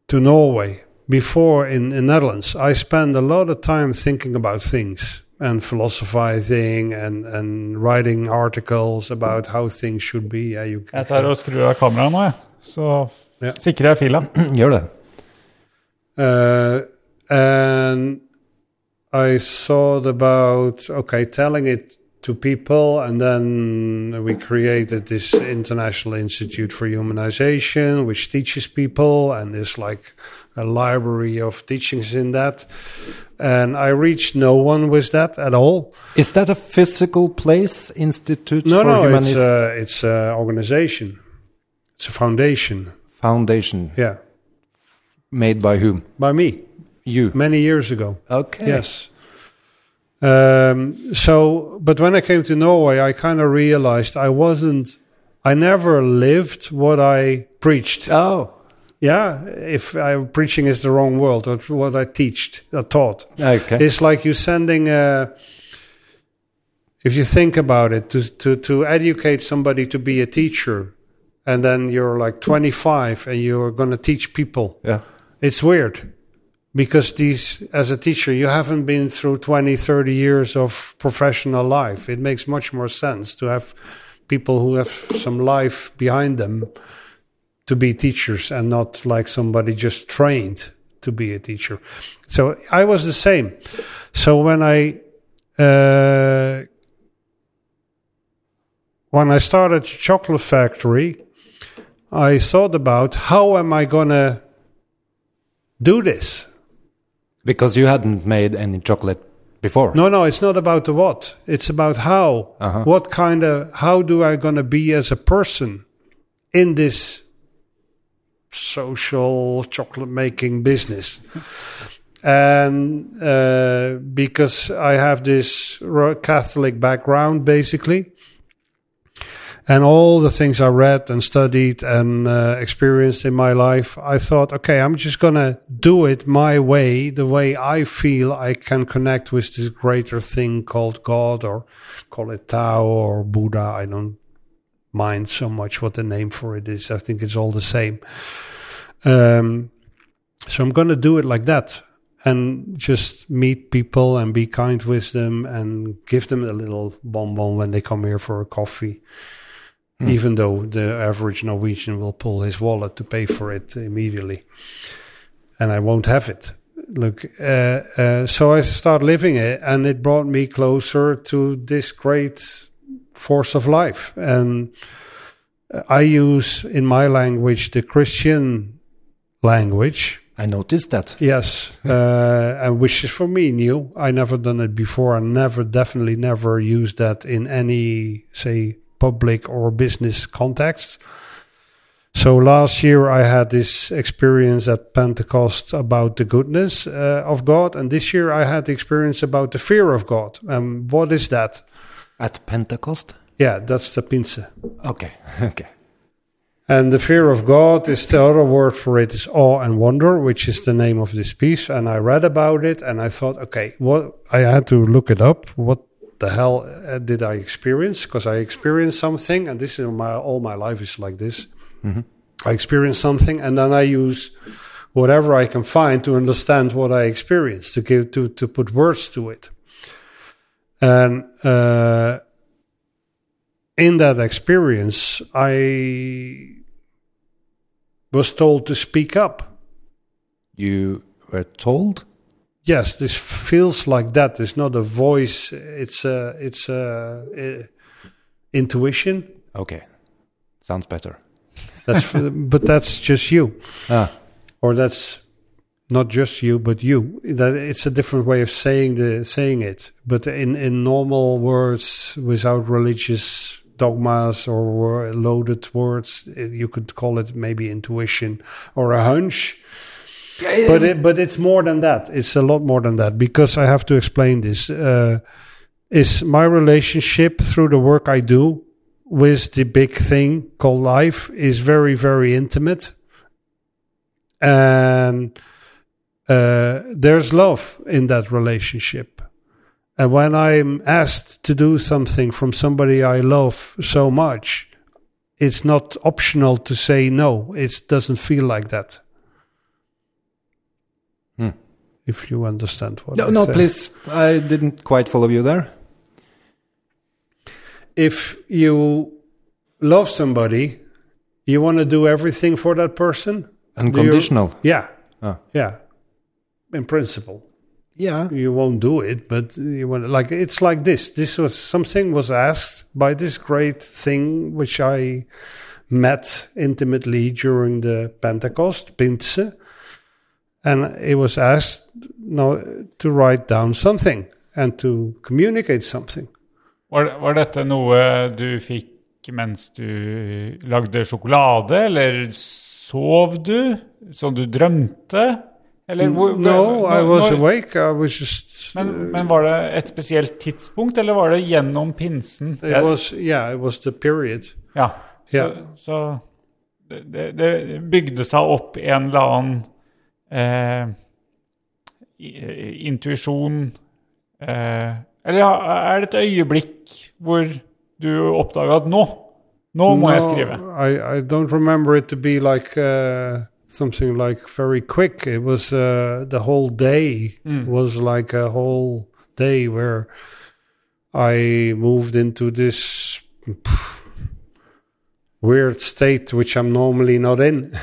to Norway before in in Netherlands, I spent a lot of time thinking about things and philosophizing and and writing articles about how things should be. Yeah, you Jeg tar og skrur av kameraet nå, jeg. Så Ja. sikrer jeg fila. [CLEARS THROAT] Gjør det. Uh, and I thought about okay, telling it to people, and then we created this International Institute for Humanization, which teaches people, and there's like a library of teachings in that. And I reached no one with that at all. Is that a physical place, Institute No, for no, a, it's a organization. It's a foundation. Foundation? Yeah, Made by whom? by me You. many years ago. Okay. Yes. Um, so, but when I came to Norway, I kind of realized I wasn't, I never lived what I preached. Oh. Yeah, if I, preaching is the wrong word, or what I teached, I taught. Okay. It's like you sending a, if you think about it, to, to, to educate somebody to be a teacher, and then you're like 25 and you're going to teach people yeah. it's weird because these as a teacher you haven't been through 20 30 years of professional life. It makes much more sense to have people who have some life behind them to be teachers and not like somebody just trained to be a teacher. So i was the same. So when i uh, when i started chocolate factory i thought about how am i going to do this Because you hadn't made any chocolate before. No, no, it's not about the what. It's about how. Uh-huh. What kind of how do I gonna be as a person in this social chocolate making business? And uh, because I have this Catholic background, basically, and all the things I read and studied and uh, experienced in my life, I thought, okay, I'm just gonna do it my way, the way I feel I can connect with this greater thing called God, or call it Tao or Buddha. I don't mind so much what the name for it is. I think it's all the same. Um, so I'm going to do it like that and just meet people and be kind with them and give them a little bonbon when they come here for a coffee. Even though the average Norwegian will pull his wallet to pay for it immediately, and I won't have it. Look, uh, uh, so I start living it, and it brought me closer to this great force of life. And I use in my language the Christian language, I noticed that. Yes, uh, [LAUGHS] and which is for me new. I never done it before. I never, definitely never used that in any, say, public or business context. So last year I had this experience at Pentecost about the goodness uh, of God, and this year I had the experience about the fear of God. Um, what is that? At Pentecost? Yeah, that's the pinse. Okay, [LAUGHS] okay. And the fear of God is the other word for it is awe and wonder, which is the name of this piece. And I read about it and I thought, okay, what I had to look it up. What the hell uh, did I experience? Because I experienced something, and this is my all my life is like this. I experience something, and then I use whatever I can find to understand what I experienced, to give to to put words to it. And uh, in that experience, I was told to speak up. You were told? Yes, this feels like that. It's not a voice. It's a it's a, uh intuition. Okay. Sounds better. That's for, but that's just you, Ah, or that's not just you, but you. That it's a different way of saying the saying it. But in in normal words, without religious dogmas or loaded words, you could call it maybe intuition or a hunch. But it, but it's more than that. It's a lot more than that because I have to explain this. Uh, is my relationship through the work I do with the big thing called life is very very intimate, and uh, there's love in that relationship. And when I'm asked to do something from somebody I love so much, it's not optional to say no. It doesn't feel like that. Hmm. If you understand what no, I no, say. please. I didn't quite follow you there. If you love somebody, you want to do everything for that person. Unconditional. Yeah, Ah. yeah. In principle, Yeah. you won't do it, but you want like it's like this. This was something was asked by this great thing which I met intimately during the Pentecost, Pinse, and it was asked no, to write down something and to communicate something. Var, var dette noe du fikk mens du lagde sjokolade, eller sov du? Sånn du drømte? Eller hvor, No, I was awake. I was just. Men, men var det et spesielt tidspunkt, eller var det gjennom pinsen? It was yeah, it was the period. Ja, så, så det, det, det bygde seg opp en eller annen eh, i- intuisjon eh, Eller er det et øyeblikk hvor du oppdaga at nå, nå må jeg skrive? I, I don't remember it to be like uh, something like very quick. It was uh, the whole day was like a whole day where I moved into this weird state which I'm normally not in.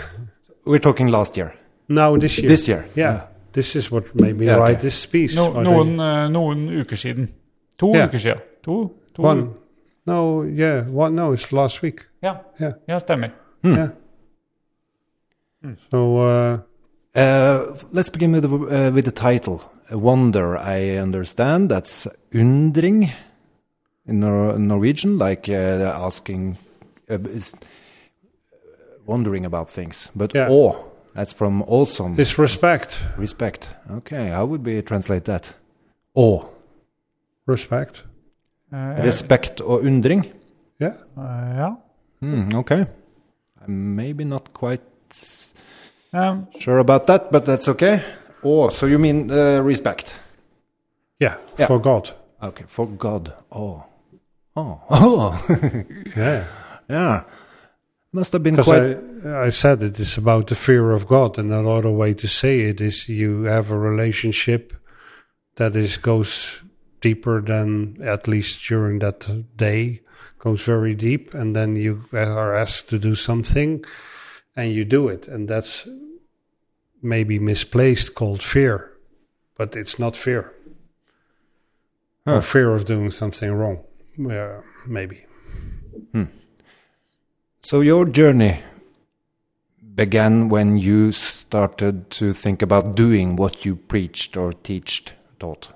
We're talking last year. Now this year. This year. Yeah. This is what made me Yeah, okay. write this piece. No, I noen, think. eh, noen uker siden. To Ja. uker siden. To, to One. No, yeah. One. No, it's last week. Ja, Yeah. ja, stemmer. Yeah. So uh, Uh, let's begin with the, uh, with the title. Wonder, I understand. That's undring in Nor- Norwegian, like uh, asking, uh, is wondering about things. But Yeah. awe, that's from awesome, it's respect. respect. Okay, how would we translate that? Awe, Respect. Eh, respect og undring. Yeah. ja. Hmm, okay. I'm maybe not quite Eh, sure about that, but that's okay. Awe, so you mean uh, respect? Yeah. Yeah. For God. Okay, for God. Oh. Oh. Oh. Yeah. yeah. Must have been quite. I, I said it is about the fear of God, and another way to say it is you have a relationship that is goes deeper than at least during that day goes very deep, and then you are asked to do something, and you do it, and that's maybe misplaced called fear, but it's not fear Huh. or fear of doing something wrong. Yeah, maybe. Hmm. So your journey began when you started to think about doing what you preached or teached, taught.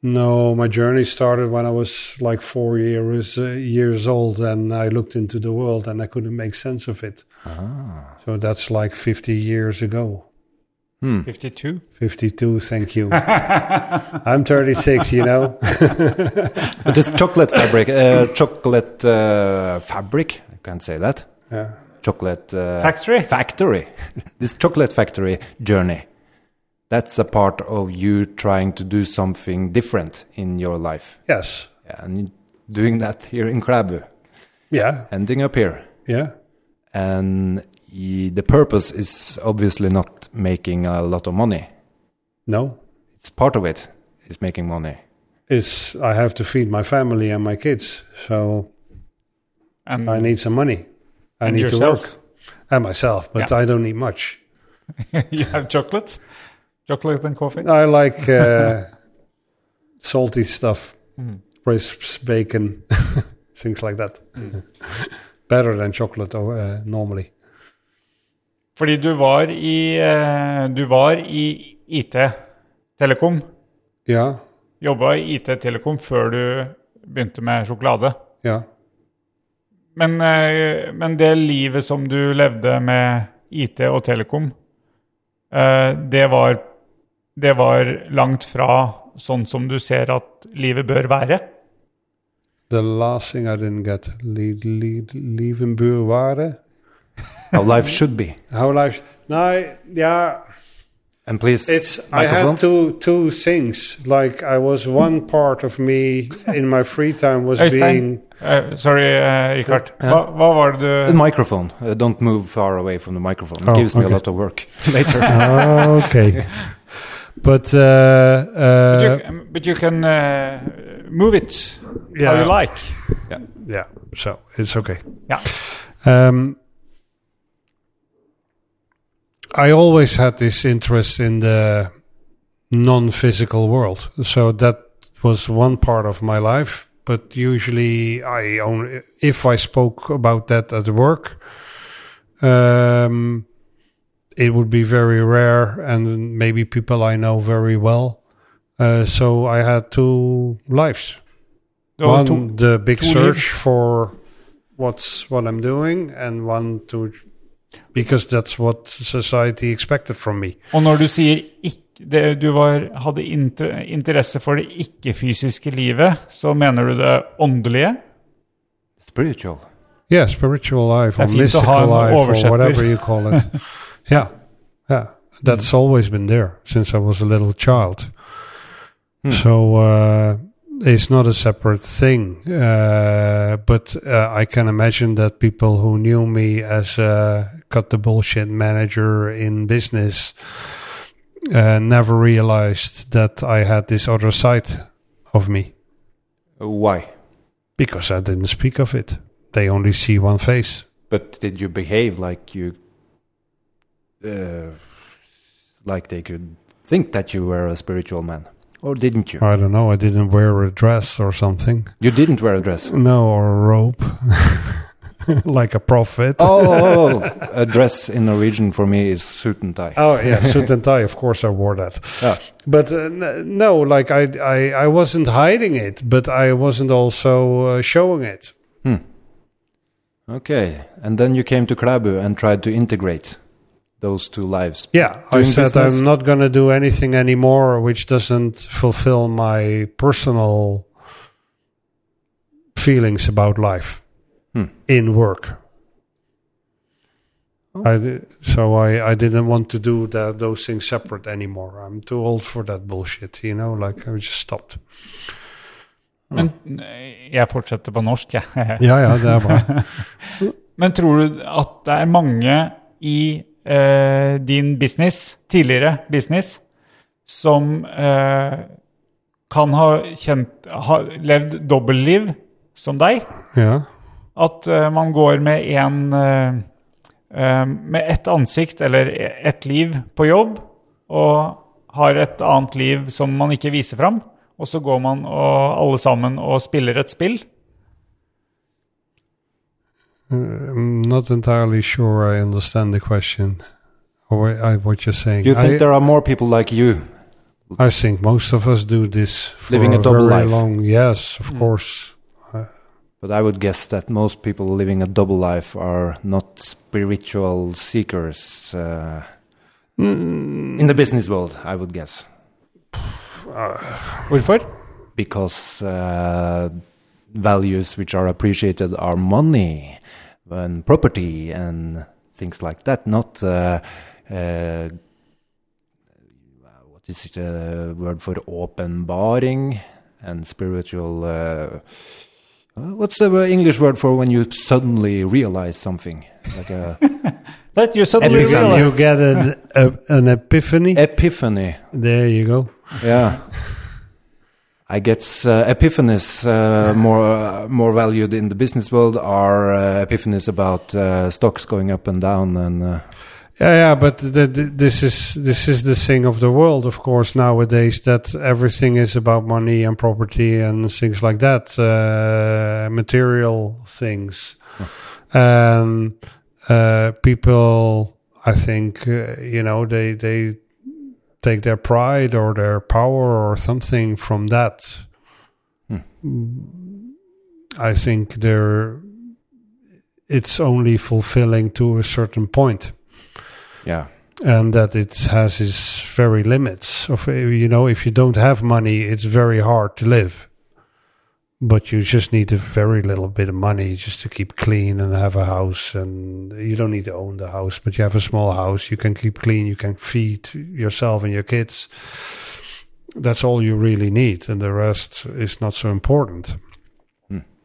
No, my journey started when I was like four years uh, years old, and I looked into the world and I couldn't make sense of it. Ah. So that's like fifty years ago. Hmm. 52? Fifty-two, thank you. [LAUGHS] I'm thirty-six, you know. [LAUGHS] But this chocolate fabric, uh, chocolate uh, fabric, I can't say that. yeah. Chocolate uh, Factory? factory. [LAUGHS] this chocolate factory journey. That's a part of you trying to do something different in your life. Yes. Yeah, and doing that here in Klæbu, Yeah. ending up here. Yeah. And y- the purpose is obviously not making a lot of money. No, It's part of it. it is making money. it's I have to feed my family and my kids, so And I need some money. I need yourself. to work, and myself, but Yeah. I don't need much. [LAUGHS] you have chocolates, Chocolate and coffee? I like uh, [LAUGHS] salty stuff, Mm. crisps, bacon, [LAUGHS] things like that. Better than chocolate uh, normally. Fordi du var i, eh, du var i IT Telekom. Ja. Jobba i IT Telekom før du begynte med sjokolade. Ja. Men, eh, men det livet som du levde med IT og Telekom, eh, det var, det var langt fra sånn som du ser at livet bør være. The last thing I didn't get, Livet bør buurwaarde. How life should be. How life? No, yeah, And please, it's. I Microphone? had two two things. Like I was one part of me in my free time was Øystein, being. eh, sorry, eh, Richard. Ja. Hva, hva var det the microphone. Uh, don't move far away from the microphone. It Oh, gives me okay. a lot of work [LAUGHS] later. okay. [LAUGHS] But uh, But uh, you, but you can uh, move it how Yeah. you like. Yeah. Yeah, so it's okay. Yeah. Um, I always had this interest in the non-physical world, so that was one part of my life. But usually, I only if I spoke about that at work, um, it would be very rare, and maybe people I know very well. Uh, so I had two lives var one to, the big search for what's what I'm doing, and one to because that's what society expected from me. og når du sier ikke, det, du var, hadde inter, interesse for det ikke-fysiske livet, så mener du det åndelige? Spiritual. Yeah, spiritual life or mystical life or whatever you call it. [LAUGHS] yeah, yeah, that's always been there since I was a little child. Mm. So uh, it's not a separate thing, uh, but uh, I can imagine that people who knew me as a cut the bullshit manager in business uh, never realized that I had this other side of me Why? because I didn't speak of it. They only see one face. But did you behave like you, uh, like they could think that you were a spiritual man, or didn't you? I don't know. I didn't wear a dress or something. You didn't wear a dress. No, or a robe, [LAUGHS] like a prophet. Oh, [LAUGHS] a dress in Norwegian for me is suit and tie. Oh yeah, [LAUGHS] suit and tie. Of course, I wore that. Yeah. But uh, no, like I, I, I wasn't hiding it, but I wasn't also uh, showing it. Hmm. Okay, and then you came to Klæbu and tried to integrate those two lives. Yeah, I said business? I'm not going to do anything anymore which doesn't fulfill my personal feelings about life Hmm. in work. I so I, I didn't want to do that, those things separate anymore. I'm too old for that bullshit, you know. Like I just stopped. Men eh, jeg fortsetter på norsk, jeg. Ja, ja, det er bra. [LAUGHS] Men tror du at det er mange i eh, din business, tidligere business, som eh, kan ha kjent ha levd dobbeltliv som deg? Ja. At eh, man går med en eh, eh, Med ett ansikt eller ett liv på jobb, og har et annet liv som man ikke viser fram. Og så går man og alle sammen og spiller et spill. I'm not entirely sure I understand the question or what, I, what you're saying. You think I, there are more people like you? I think most of us do this for Living a double very life. long. Yes, of course. But I would guess that most people living a double life are not spiritual seekers uh, in the business world, I would guess. Hvorfor? Because uh, values which are appreciated are money and property and things like that, not uh, uh, what is it, uh, word for åpenbaring and spiritual. Uh, uh, what's the English word for when you suddenly realize something? Like a [LAUGHS] That you suddenly Epiphany. realize. You get an, a, an epiphany. epiphany. there you go. Yeah. I guess uh, epiphanies uh, more uh, more valued in the business world are uh, epiphanies about uh, stocks going up and down and uh, Yeah, yeah, but the, the, this is this is the thing of the world, of course, nowadays. That everything is about money and property and things like that, uh, material things, and uh, people. I think uh, you know they they take their pride or their power or something from that. Hmm. I think they're. It's only fulfilling to a certain point yeah. and that it has its very limits of you know if you don't have money it's very hard to live but you just need a very little bit of money just to keep clean and have a house and you don't need to own the house but you have a small house you can keep clean you can feed yourself and your kids. That's all you really need and the rest is not so important.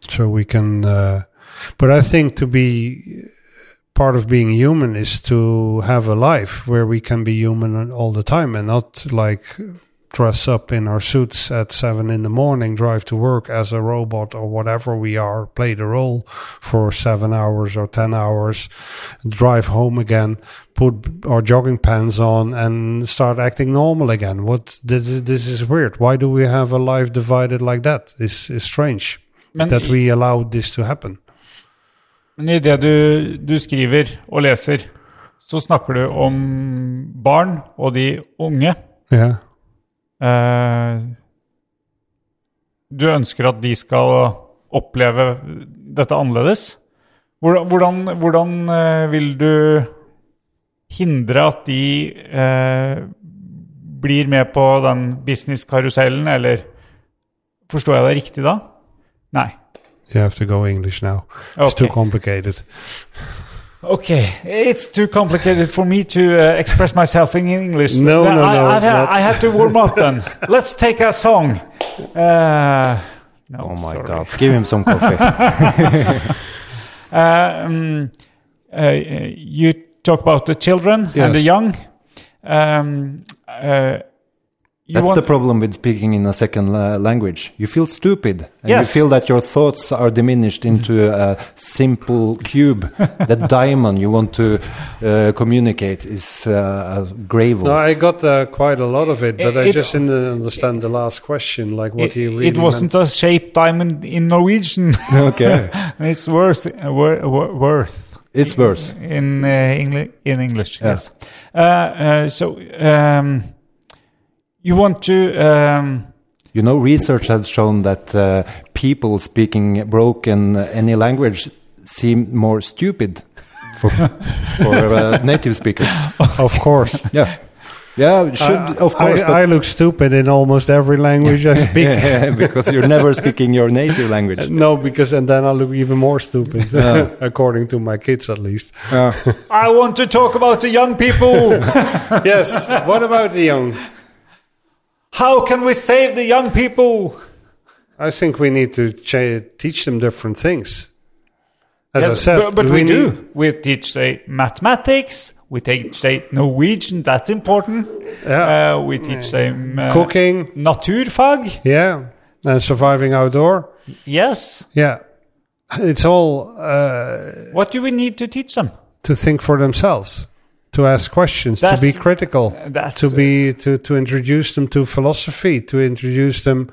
So we can uh, but i think to be part of being human is to have a life where we can be human all the time and not like dress up in our suits at seven in the morning, drive to work as a robot or whatever we are, play the role for seven hours or ten hours, drive home again, put our jogging pants on and start acting normal again. What this is, this is weird. Why do we have a life divided like that? It's, it's strange Men that we allow this to happen. Men i det du, du skriver og leser, så snakker du om barn og de unge. Yeah. Eh, du ønsker at de skal oppleve dette annerledes. Hvordan, hvordan, eh, vil du hindre at de eh, blir med på den business-karusellen, eller Forstår jeg deg riktig da? Nei. You have to go English now. It's too Okay. complicated. Okay, it's too complicated for me to uh, express myself in English. No, Then no, I, no, I, it's ha- not. I have to warm up then. [LAUGHS] Let's take a song. Uh, no, Oh my sorry. god. [LAUGHS] Give him some coffee. [LAUGHS] Um, uh, you talk about the children and the young. Um, uh, you That's want- the problem with speaking in a second uh, language. You feel stupid, and you feel that your thoughts are diminished into a simple cube. [LAUGHS] that diamond you want to uh, communicate is uh, a gravel. No, I got uh, quite a lot of it, but It- I it- just didn't understand the last question, like what it, he really it wasn't a shaped diamond in Norwegian. [LAUGHS] okay, [LAUGHS] it's worth uh, wor- wor- worth. it's worse. in uh, Engli- in English. Yeah. Yes. Uh, uh, so um, you want to um, You know, research has shown that uh, people speaking broken uh, any language seem more stupid for, [LAUGHS] for uh, native speakers. Of course. [LAUGHS] Yeah, yeah, should of course, Uh, I, I look stupid in almost every language I [LAUGHS] speak. but because you're never speaking your native language. no, because and then I look even more stupid, Yeah. according to my kids at least. Yeah. I want to talk about the young people. yes. What about the young? How can we save the young people? I think we need to teach them different things. As I said, but, but we, need- do. We teach say mathematics. We teach say Norwegian. That's important. Yeah. Uh, we teach say uh, cooking. naturfag. Yeah, and surviving outdoor. Yes. Yeah, it's all uh, What do we need to teach them? to think for themselves, to ask questions, to be critical, That's to be to to introduce them to philosophy, to introduce them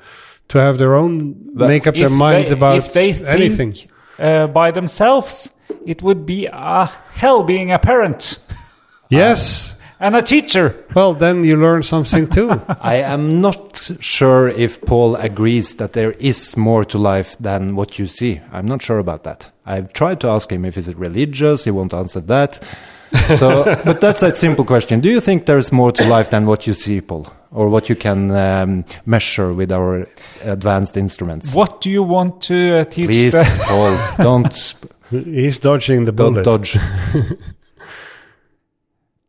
to have their own make up their if mind they, about if they think, anything. uh, by themselves. It would be a hell being a parent [LAUGHS] Yes. and a teacher. Well, then you learn something too. [LAUGHS] I am not sure if Paul agrees that there is more to life than what you see. I'm not sure about that. I've tried to ask him if is it religious. He won't answer that. So, but that's a simple question. Do you think there is more to life than what you see, Paul, or what you can um, measure with our advanced instruments? What do you want to uh, teach? Please, the- [LAUGHS] Paul, don't [LAUGHS] He's dodging the don't bullet. dodge. [LAUGHS]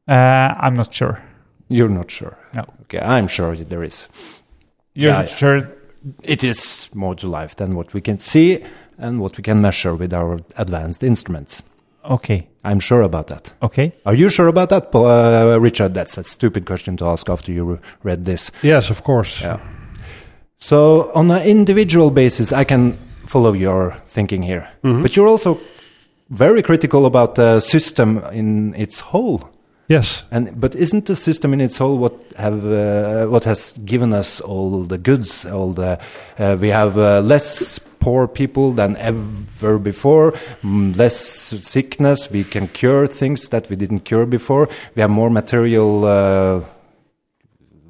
uh, I'm not sure. You're not sure. No. Okay, I'm sure that there is. You're Yeah, yeah. sure? It is more to life than what we can see and what we can measure with our advanced instruments. Okay. I'm sure about that. Okay. Are you sure about that, uh, Richard? That's a stupid question to ask after you read this. Yes, of course. Yeah. So, on an individual basis, I can follow your thinking here. But you're also very critical about the system in its whole. Yes. And but isn't the system in its whole what have uh, what has given us all the goods? All the uh, we have uh, less poor people than ever before, mm, less sickness. We can cure things that we didn't cure before. We have more material. Uh,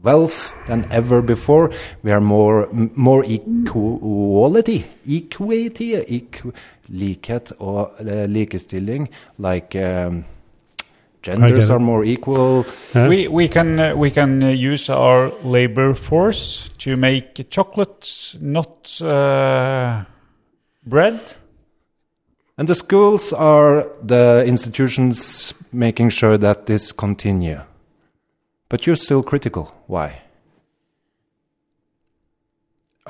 wealth than ever before. We are more more equality, equity, equ likhet og uh, likestilling. Like um, genders are more equal. Huh? We we can uh, we can uh, use our labor force to make chocolate, not uh, bread. And the schools are the institutions making sure that this continue. But you're still critical. Why?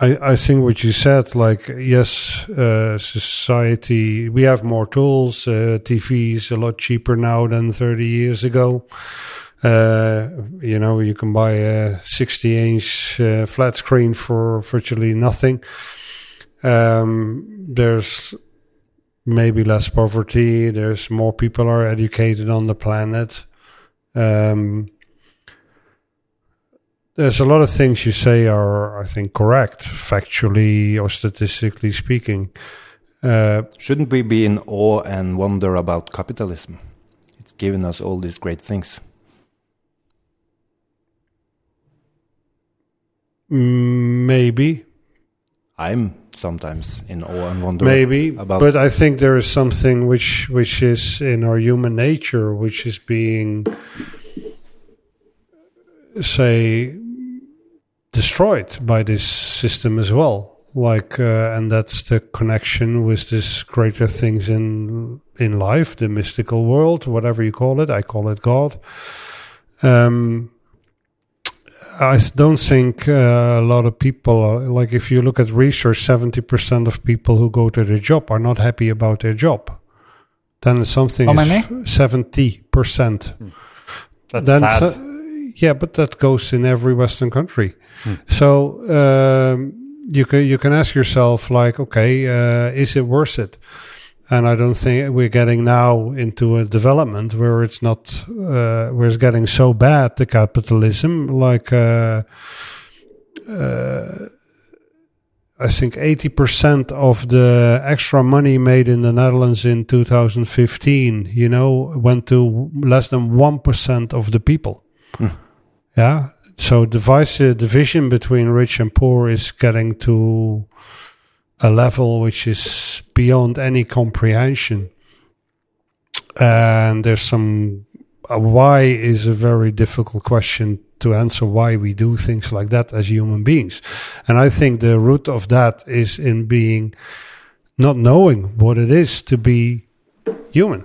I, I think what you said, like, yes, uh, society, we have more tools. Uh, TV is a lot cheaper now than 30 years ago. Uh, you know, you can buy a 60 inch uh, flat screen for virtually nothing. Um, there's maybe less poverty. There's more people are educated on the planet. Um, there's a lot of things you say are, I think, correct, factually or statistically speaking. Uh, Shouldn't we be in awe and wonder about capitalism? It's given us all these great things. maybe, I'm sometimes in awe and wonder. maybe, about- but I think there is something which which is in our human nature, which is being, say, destroyed by this system as well. Like, uh, and that's the connection with this greater things in in life, the mystical world, whatever you call it. I call it God. Um, I s- don't think uh, a lot of people, are, like if you look at research, 70% of people who go to their job are not happy about their job. Then something How is many? 70%. That's then sad. so- yeah, but that goes in every Western country. Hmm. So um, you can you can ask yourself like, okay, uh, is it worth it? And I don't think we're getting now into a development where it's not uh, where it's getting so bad the capitalism like. Uh, uh, I think 80% of the extra money made in the Netherlands in 2015, you know, went to less than 1% of the people. Hmm. Yeah. So the uh, division between rich and poor is getting to a level which is beyond any comprehension. And there's some, uh, why is a very difficult question to answer why we do things like that as human beings. And I think the root of that is in being not knowing what it is to be human.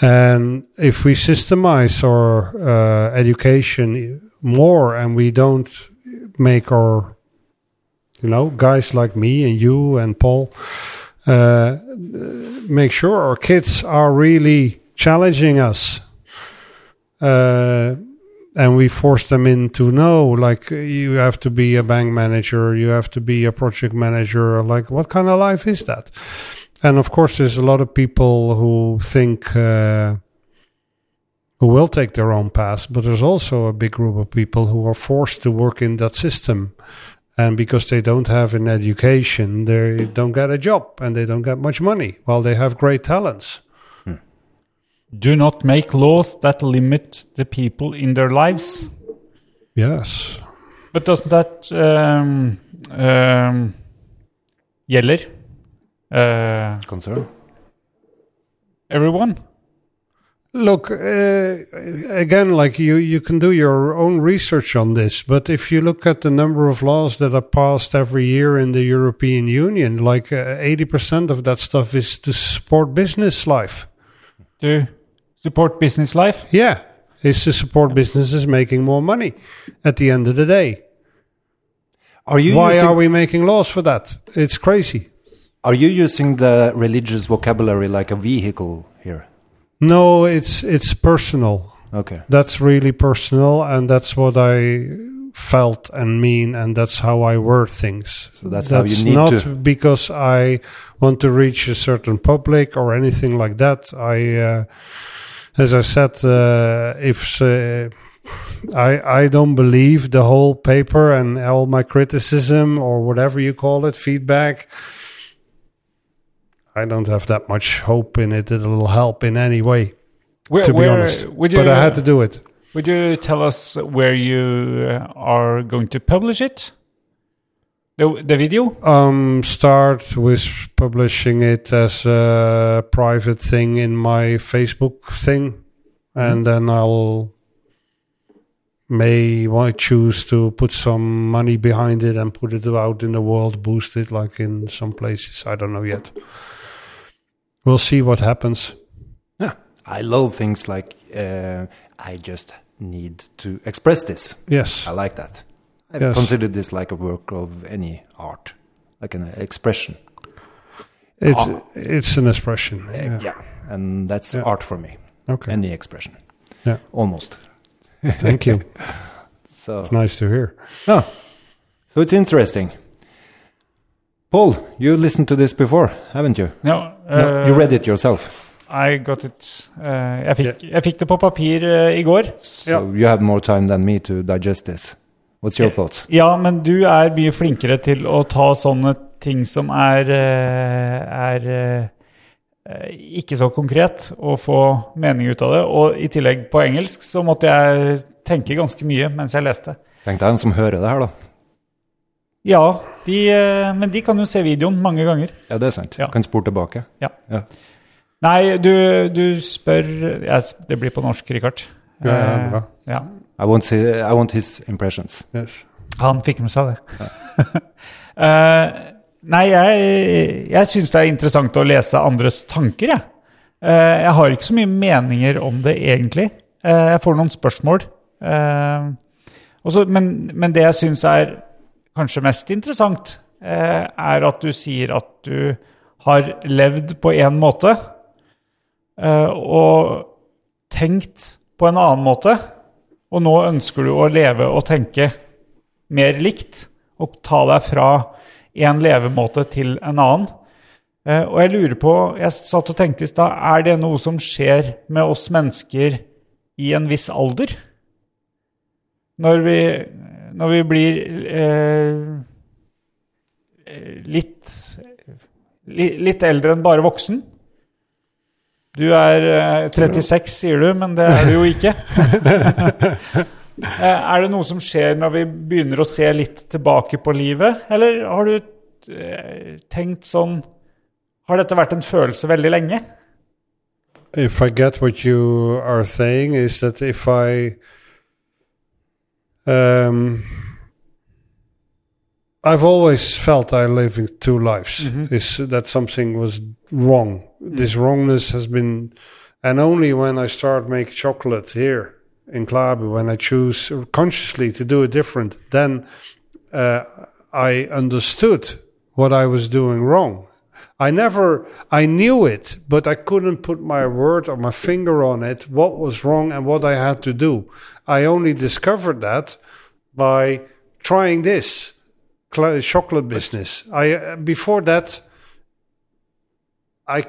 And if we systemize our uh, education more and we don't make our, you know, guys like me and you and Paul, uh, make sure our kids are really challenging us. Uh, and we force them in to know, like, you have to be a bank manager, you have to be a project manager. Like, what kind of life is that? And of course, there's a lot of people who think, uh, who will take their own path, but there's also a big group of people who are forced to work in that system. And because they don't have an education, they don't get a job and they don't get much money while they have great talents. Do not make laws that limit the people in their lives. Yes. But doesn't that um, um, gjelder uh, Concern? everyone? Look, uh, again, like you, you can do your own research on this, but if you look at the number of laws that are passed every year in the European Union, like uh, 80% of that stuff is to support business life. To support business life? Yeah, it's to support businesses making more money at the end of the day. Are you Why using, are we making laws for that? It's crazy. Are you using the religious vocabulary like a vehicle here? No, it's it's personal. Okay. That's really personal, and that's what I felt and mean, and that's how I word things. So that's how you need not to- because I want to reach a certain public or anything like that. I, uh, as I said, uh, if uh, I I don't believe the whole paper and all my criticism or whatever you call it, feedback. I don't have that much hope in it that it'll help in any way, Where, to be where- honest. You, But I had to do it. Would you tell us where you are going to publish it? The, the video? um start with publishing it as a private thing in my Facebook thing and then I'll may want choose to put some money behind it and put it out in the world boost it like in some places I don't know yet we'll see what happens Yeah. I love things like uh, I just need to express this. yes I like that. I Yes. consider this like a work of any art, like an expression. it's Ah. it's an expression Uh, yeah. yeah. And that's Yeah. art for me. okay Any expression. Yeah. Almost. thank you [LAUGHS] So, it's nice to hear oh. so it's interesting. Paul, you listened to this before, haven't you? No, no, you read it yourself. I got it. Uh, jeg, fikk, jeg fikk det på papir uh, i går. So you have more time than me to digest this. What's your thoughts? Ja, men du er mye flinkere til å ta sånne ting som er, eh, er eh, ikke så konkret, og få mening ut av det. Og i tillegg på engelsk så måtte jeg tenke ganske mye mens jeg leste. Tenk deg en som hører det her, da. Ja, de, eh, men de kan jo se videoen mange ganger. Ja, det er sant. Ja. Kan spore tilbake. Ja. Ja. Nei, du, du spør ja, Det blir på norsk, Richard. Ja, ja, Eh, bra. ja. I want, see, I want his impressions. yes Han fikk med seg det. uh, [LAUGHS] nei, jeg, jeg syns det er interessant å lese andres tanker, jeg. Uh, jeg har ikke så mye meninger om det, egentlig. Uh, jeg får noen spørsmål. Også, men, men det jeg syns er kanskje mest interessant, eh, er at du sier at du har levd på én måte eh, og tenkt på en annen måte. Og nå ønsker du å leve og tenke mer likt og ta deg fra en levemåte til en annen. Eh, og jeg lurer på, jeg satt og tenkte i stad, er det noe som skjer med oss mennesker i en viss alder? Når vi, når vi blir eh, litt, litt eldre enn bare voksen? Du er eh, 36, sier du, men det er du jo ikke. [LAUGHS] Eh, Er det noe som skjer når vi begynner å se litt tilbake på livet, eller har du eh, tenkt sånn Har dette vært en følelse veldig lenge? if I get what you are saying, is that if I um, I've always felt I live in two lives. Is that something was wrong? This wrongness has been, and only when I start make chocolate here in Klæbu, when I choose consciously to do it different, then uh, I understood what I was doing wrong. I never, I knew it, but I couldn't put my word or my finger on it, what was wrong and what I had to do. I only discovered that by trying this chocolate business. I, before that, I,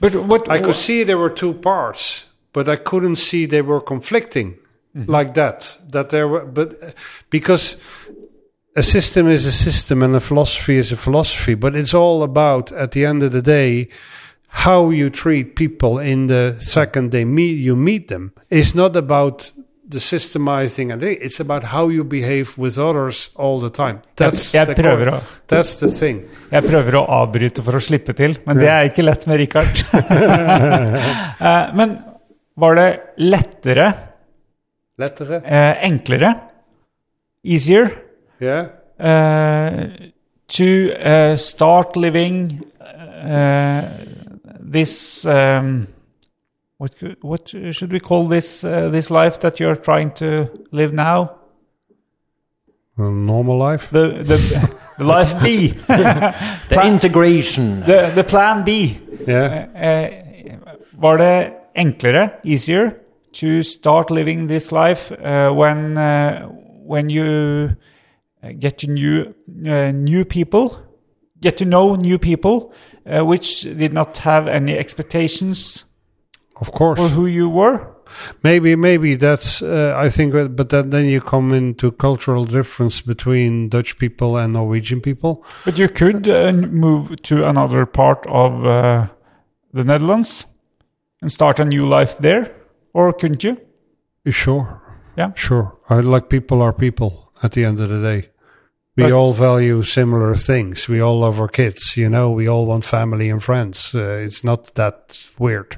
But what I could see there were two parts, but I couldn't see they were conflicting mm-hmm. like that. That there were, but because a system is a system and a philosophy is a philosophy, but it's all about at the end of the day how you treat people in the second they meet you meet them. It's not about the systemizing and it's about how you behave with others all the time. That's jeg the prøver core- å That's the thing. Jeg prøver å avbryte for å slippe til, men det er ikke lett med Richard. [LAUGHS] [LAUGHS] Eh, men var det lettere, Lettere. eh, enklere, easier, Yeah. uh, to uh, start living uh, this um, what could- what should we call this uh, this life that you're trying to live now A normal life. the the, [LAUGHS] the life B [LAUGHS] The integration. the the plan B Yeah. Var det enklere easier to start living this life uh, when uh, when you uh, get to new uh, new people, get to know new people, uh, which did not have any expectations Of course. for who you were. Maybe, maybe that's. Uh, I think, uh, but that, then you come into cultural difference between Dutch people and Norwegian people. But you could uh, move to another part of uh, the Netherlands and start a new life there, or couldn't you? You Sure, Yeah. sure. I like people are people. At the end of the day, we But- all value similar things. We all love our kids. You know, we all want family and friends. Uh, it's not that weird.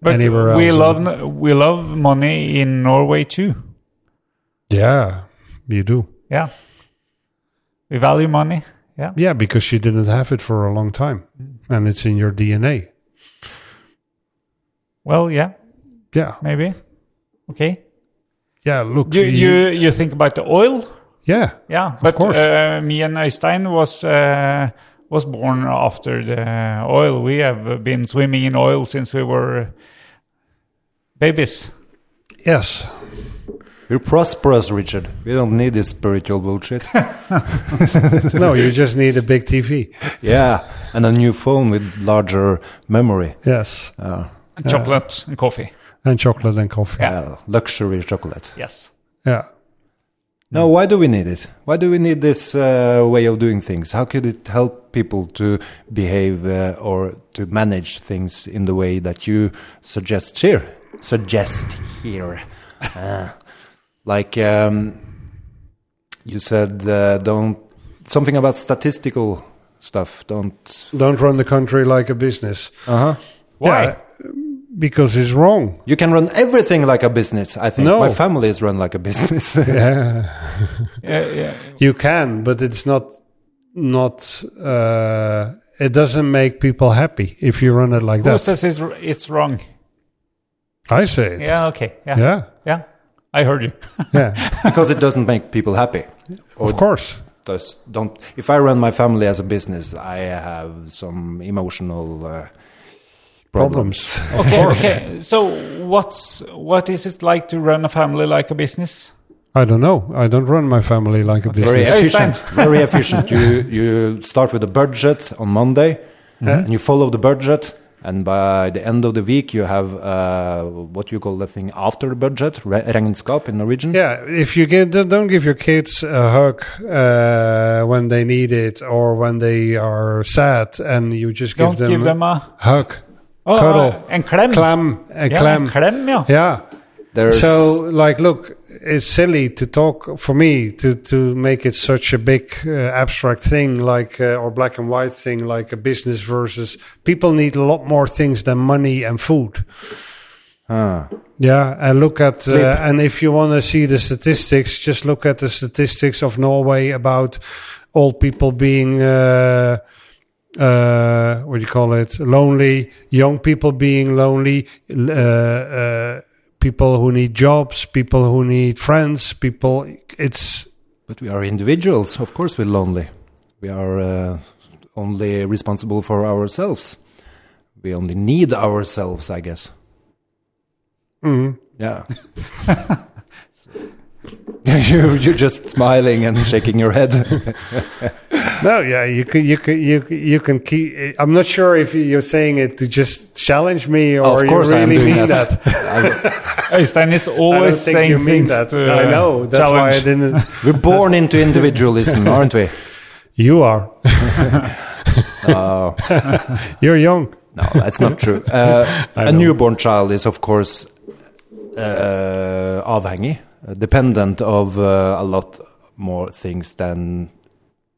But Anywhere we love we love money in Norway too. Yeah, you do. Yeah. We value money. Yeah. Yeah, because you didn't have it for a long time, and it's in your DNA. Well, yeah, Yeah, maybe. Okay. yeah. Look, You you you think about the oil? Yeah, Yeah, but course. Uh, me and Øystein was uh, was born after the oil. We have been swimming in oil since we were babies. yes. We're prosperous, Richard. We don't need this spiritual bullshit. [LAUGHS] no, you just need a big TV. yeah, and a new phone with larger memory. Yes, Uh, And chocolate and coffee. and chocolate and coffee. Yeah. uh, luxury chocolate. Yes. Yeah. No, why do we need it? Why do we need this uh, way of doing things? How could it help people to behave uh, or to manage things in the way that you suggest here? Suggest here. Uh, like um, you said, uh, don't something about statistical stuff. Don't. Don't run the country like a business. Uh huh. Why? Yeah, because it's wrong. You can run everything like a business. I think No. my family is run like a business. [LAUGHS] Yeah. Yeah, yeah. You can, but it's not not uh it doesn't make people happy if you run it like Who that. says it's, it's wrong? I say it. Yeah, okay. Yeah. Yeah. Yeah. I heard you. [LAUGHS] Yeah. [LAUGHS] because it doesn't make people happy. Or of course. does don't if i run my family as a business i have some emotional uh, problems, Okay, okay. [LAUGHS] So what's what is it like to run a family like a business? I don't know. I don't run my family like a business. very business. efficient [LAUGHS] very efficient you you start with a budget on monday and you follow the budget and by the end of the week you have uh, what you call the thing after the budget re- regnskap in norwegian Yeah, if you get don't- don't give your kids a hug uh, when they need it or when they are sad, and you just give Don't them, give them a hug, oh, cuddle, uh, en klem. clam, a ja, clam. en klem, ja. Yeah. there's So, like, look, it's silly to talk for me to to make it such a big uh, abstract thing, like uh, or black and white thing, like a business versus people need a lot more things than money and food. Ah. Yeah, and look at uh, and if you want to see the statistics, just look at the statistics of Norway about old people being uh, what do you call it? Lonely, young people being lonely, uh, uh, people who need jobs, people who need friends, people. It's but we are individuals of course we're lonely we are uh, only responsible for ourselves. We only need ourselves, I guess. Mhm. Yeah. [LAUGHS] [LAUGHS] you, you're just smiling and shaking your head. [LAUGHS] No, yeah, you can, you can, you you can keep. I'm not sure if you're saying it to just challenge me or of course, you I am really doing mean that. that. [LAUGHS] Øystein is always think saying you mean things that. to uh, I know. That's why I didn't. We're born into individualism, aren't we? You are. Oh, You're young. no, that's not true. Uh, I a know. newborn child is, of course, uh, avhengig, dependent of uh, a lot more things than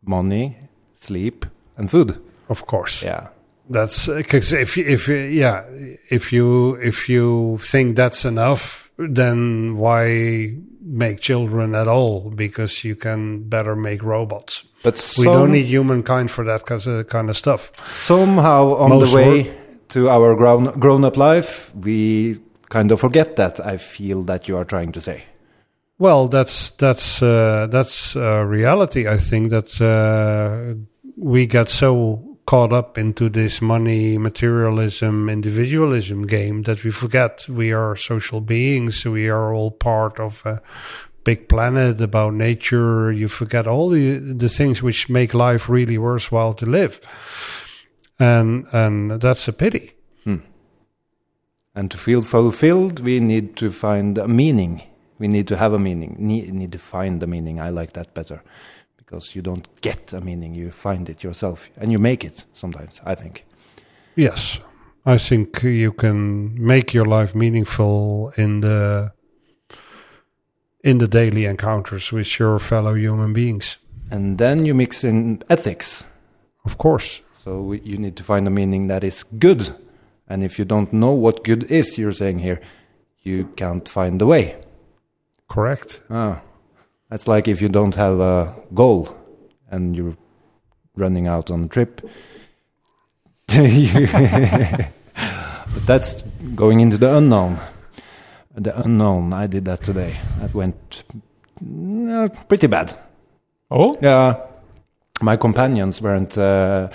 money, sleep, and food. Of course. Yeah. That's because if you- if yeah if you if you think that's enough, then why make children at all? Because you can better make robots. But We don't need humankind for that kind of, kind of stuff. somehow on Most the way to our grown, grown-up life, we kind of forget that. I feel that you are trying to say. Well, that's that's uh, that's reality. I think that uh, we get so caught up into this money, materialism, individualism game that we forget we are social beings. We are all part of a big planet about nature. You forget all the the things which make life really worthwhile to live, and and that's a pity. And to feel fulfilled, we need to find a meaning. We need to have a meaning. Need, need to find the meaning. I like that better because you don't get a meaning, you find it yourself and you make it sometimes, I think. Yes, I think you can make your life meaningful in the in the daily encounters with your fellow human beings. And then you mix in ethics. Of course. So we, you need to find a meaning that is good. And if you don't know what good is, you're saying here, you can't find the way. Correct. Ah, that's like if you don't have a goal and you're running out on a trip. [LAUGHS] But that's going into the unknown. The unknown, I did that today. That went uh, pretty bad. Oh, Yeah, my companions weren't. Uh,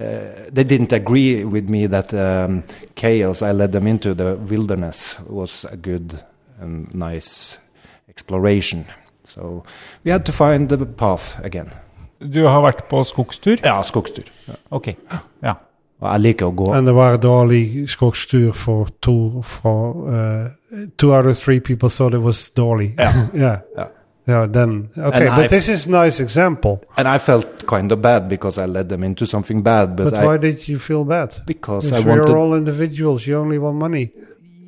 uh, they didn't agree with me that um, chaos I led them into the wilderness was a good and nice exploration. So we had to find the path again. du har vært på skogstur? Ja, skogstur. Ja. Ok, ja. Og jeg liker å gå. En det var dårlig skogstur for to fra uh, Two out of three people thought it was dårlig. [LAUGHS] Yeah. yeah. Yeah. Yeah, then okay, And but I- this is a nice example. And I felt kind of bad because I led them into something bad, but, But, I, why did you feel bad? because If I we wanted. are all individuals, you only want money.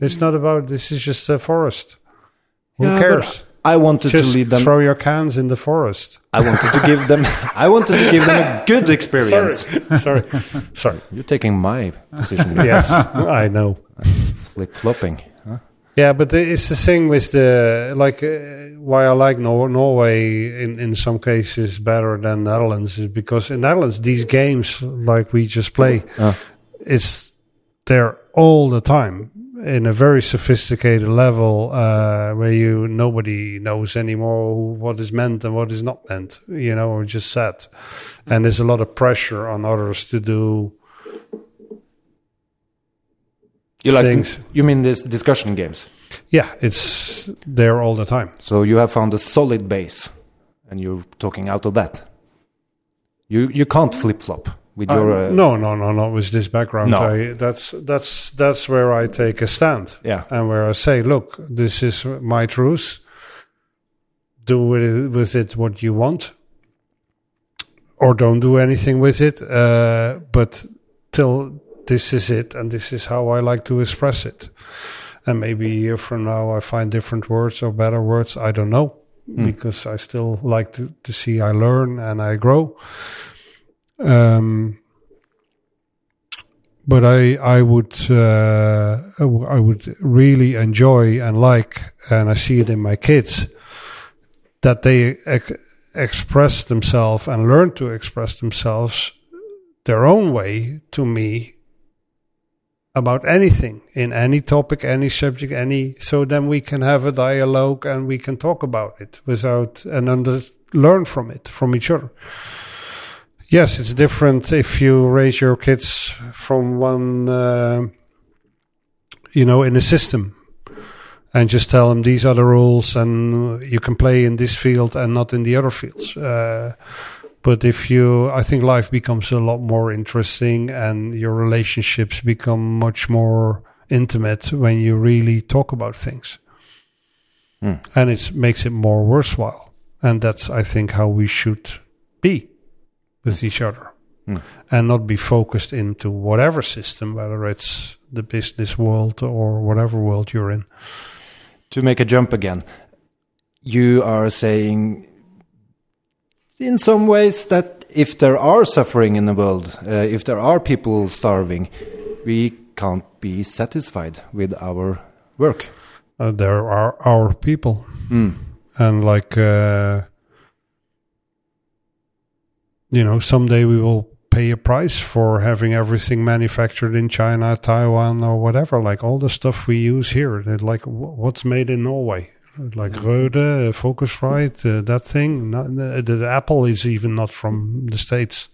It's not about this is just a forest. Who Yeah, cares? I wanted Just to lead them. throw your cans in the forest. I wanted to give them. I wanted to give them a [LAUGHS] good experience. Sorry. Sorry. You're taking my position. Yes, I know. Flip flopping. Huh? Yeah, but it's the thing with the like uh, why I like Nor- Norway in in some cases better than Netherlands is because in Netherlands these games like we just play, Uh, it's there all the time in a very sophisticated level uh, where you nobody knows anymore what is meant and what is not meant, you know, or just said, and there's a lot of pressure on others to do you like Things. to, you mean this discussion games? yeah, it's there all the time. So you have found a solid base, and you're talking out of that. You you can't flip flop with Uh, uh, no, no, no, not with this background. No. I, that's that's that's where I take a stand yeah and where I say, look, this is my truth. Do with it, with it what you want, or don't do anything with it. Uh, but till this is it, and this is how I like to express it. And maybe a year from now, I find different words or better words. I don't know because I still like to, to see I learn and I grow. Um, but I I would uh, I would really enjoy and like, and I see it in my kids that they ex- express themselves and learn to express themselves their own way to me about anything in any topic, any subject, any. So then we can have a dialogue and we can talk about it without and under, learn from it from each other. Yes, it's different if you raise your kids from one, uh, you know, in a system, and just tell them these are the rules, and you can play in this field and not in the other fields. Uh, but if you, I think life becomes a lot more interesting, and your relationships become much more intimate when you really talk about things, Hmm. and it makes it more worthwhile. And that's, I think, how we should be with each other Hmm. and not be focused into whatever system, whether it's the business world or whatever world you're in. To make a jump again, you are saying in some ways that if there are suffering in the world, uh, if there are people starving, we can't be satisfied with our work. Uh, there are our people, Mm. and like, uh, you know, someday we will pay a price for having everything manufactured in China, Taiwan, or whatever. Like all the stuff we use here, like what's made in Norway. Like Rode, uh, Focusrite, uh, that thing. Not, the, the Apple is even not from the States.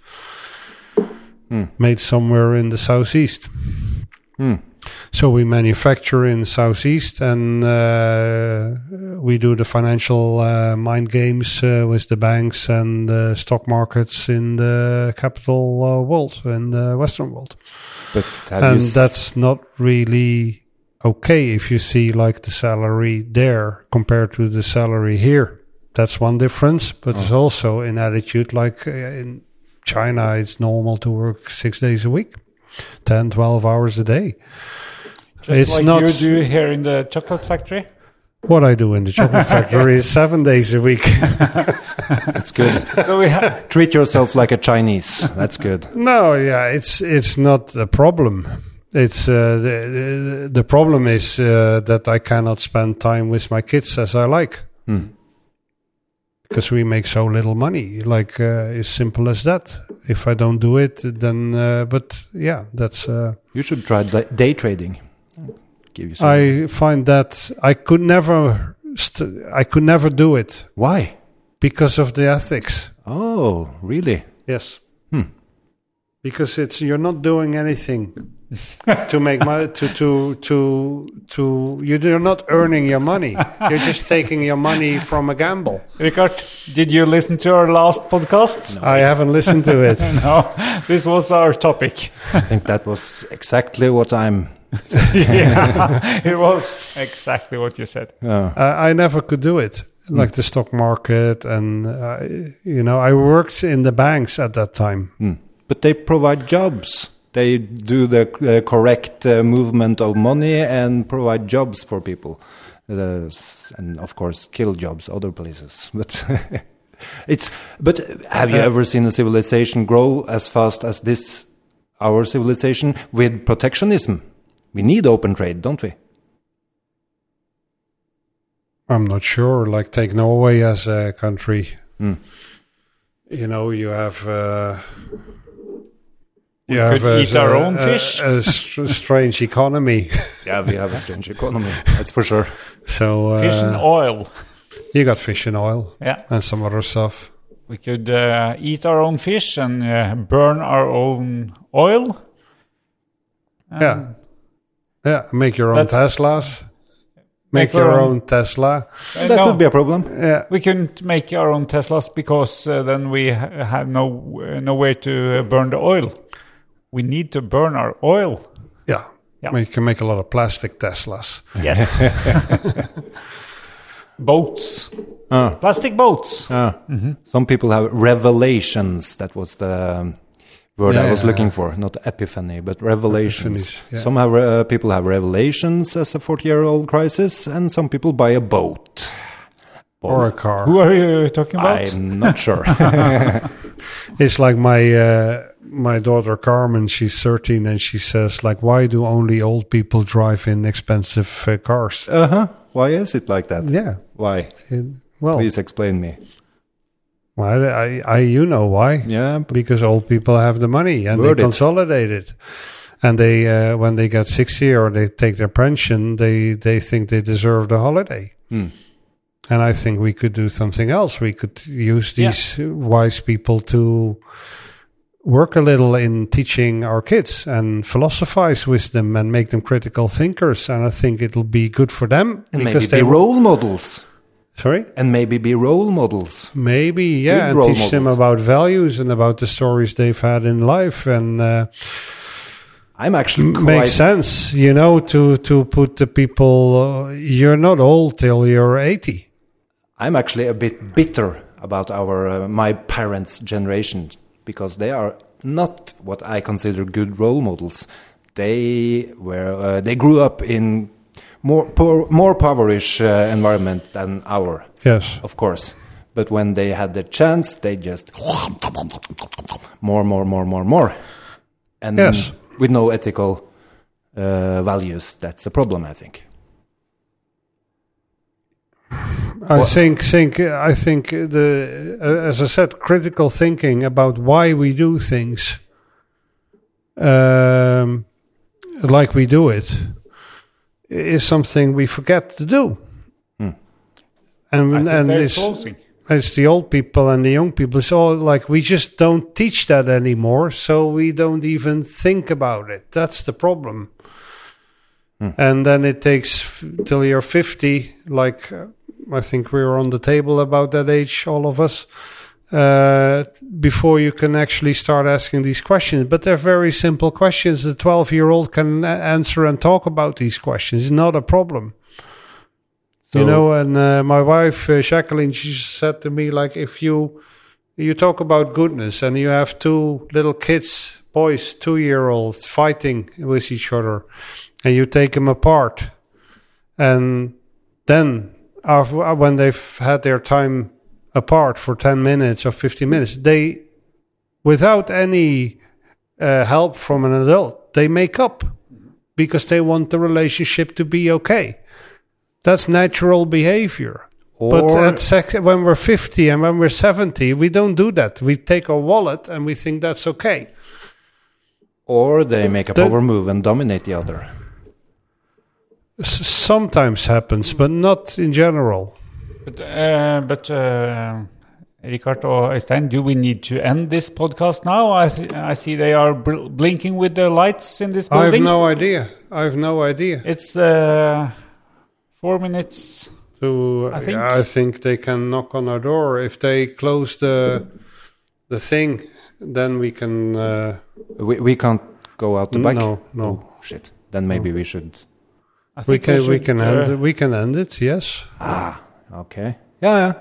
Hmm. Made somewhere in the southeast. Mm. So we manufacture in southeast, and uh, we do the financial uh, mind games uh, with the banks and the stock markets in the capital uh, world, in the Western world. But and s- that's not really okay if you see like the salary there compared to the salary here. That's one difference, but it's also in attitude. Like uh, in China, it's normal to work six days a week, 10, 12 hours a day. Just It's like not- you do here in the chocolate factory. What I do in the chocolate factory is seven days a week. [LAUGHS] That's good. So we have Treat yourself like a Chinese. That's good. no, yeah, it's it's not a problem. It's uh, the, the the problem is uh, that I cannot spend time with my kids as I like Mm. Because we make so little money. Like uh, as simple as that. If I don't do it, then uh, but yeah, that's. Uh, You should try day trading. Give you some. I find that I could never st- I could never do it Why? because of the ethics. Oh, really? Yes. Hmm. Because it's you're not doing anything [LAUGHS] to make money to to to to you're not earning your money. [LAUGHS] You're just taking your money from a gamble. Richard, did you listen to our last podcast? I haven't listened to it. [LAUGHS] No, this was our topic. I think that was exactly what I'm. yeah, it was exactly what you said. Uh, I, I never could do it. Like the stock market, and uh, you know, I worked in the banks at that time. mm. But they provide jobs. They do the uh, correct uh, movement of money and provide jobs for people. Uh, and of course, kill jobs other places. [LAUGHS] But it's. But have you ever seen a civilization grow as fast as this? Our civilization with protectionism. We need open trade, don't we? I'm not sure. Like take Norway as a country. Mm. You know, you have. Uh, We you could have a- eat our own a- fish. A, str- strange [LAUGHS] economy. Yeah, we have a strange economy. [LAUGHS] That's for sure. So uh, Fish and oil. you got fish and oil Yeah, and some other stuff. we could uh, eat our own fish and uh, burn our own oil. Um, Yeah. Yeah, make your own Teslas. Make, Make your own- own Tesla. uh, That no, could be a problem. Yeah, we couldn't make our own Teslas because uh, then we ha- have no uh, no way to uh, burn the oil. We need to burn our oil. yeah. Yeah. You can make a lot of plastic Teslas. Yes. [LAUGHS] boats, Uh, plastic boats. uh, Some people have revelations. That was the um, word I was Yeah. looking for. Not epiphany, but revelations. Epiphanies, yeah. Some have uh, people have revelations as a 40-year-old crisis, and some people buy a boat. Or a car. Who are you talking about? I'm not sure. [LAUGHS] [LAUGHS] It's like my uh, my daughter Carmen. She's thirteen, and she says like, "Why do only old people drive in expensive uh, cars?" uh huh. Why is it like that? Yeah. Why? It- well, Please explain me. well, I, I, you know why? Yeah. Because old people have the money and Word they it. consolidate it. And they, uh, when they get sixty or they take their pension, they they think they deserve the holiday. Hmm. And I think we could do something else. We could use these wise people to work a little in teaching our kids and philosophize with them and make them critical thinkers. And I think it'll be good for them And maybe be role models. Sorry? And maybe be role models. Maybe, yeah, Good and teach them about values and about the stories they've had in life, and uh, I'm actually makes sense, you know, to to put the people. Uh, you're not old till you're eighty. I'm actually a bit bitter about our uh, my parents' generation because they are not what I consider good role models. They were uh, they grew up in more poor, more impoverished uh, environment than our, Yes. of course. But when they had the chance, they just more, more, more, more, more, and Yes. with no ethical uh, values. That's a problem, I think. I think think I think the uh, as I said, critical thinking about why we do things, um, like we do it, is something we forget to do. Hmm. And and it's, closing. it's the old people and the young people. It's all like we just don't teach that anymore, so we don't even think about it. That's the problem. And then it takes f- till you're 50, like uh, I think we were on the table about that age, all of us, uh, before you can actually start asking these questions. But they're very simple questions. The 12 year old can answer and talk about these questions. It's not a problem you know and uh, my wife uh, Jacqueline she said to me like if you you talk about goodness and you have two little kids boys two year olds fighting with each other and you take them apart and then after, uh, when they've had their time apart for 10 minutes or 15 minutes they without any uh, help from an adult they make up because they want the relationship to be okay that's natural behavior. but at sec- when we're 50 and when we're 70, we don't do that. We take our wallet and we think that's okay. Or they make a The- power move and dominate the other. S- sometimes happens, but not in general. But, uh, but uh, Rikard or Øystein, do we need to end this podcast now? I, th- I see they are bl- blinking with the lights in this building. I have no idea. I have no idea. It's uh, four minutes. So I I think- think, I think they can knock on our door. If they close the the thing, then we can. Uh, We, we can't go out the back. no, no. Oh, shit. Then maybe we should. I We think can we can uh, end it. we can end it. Yes, Ah, okay. Yeah, yeah.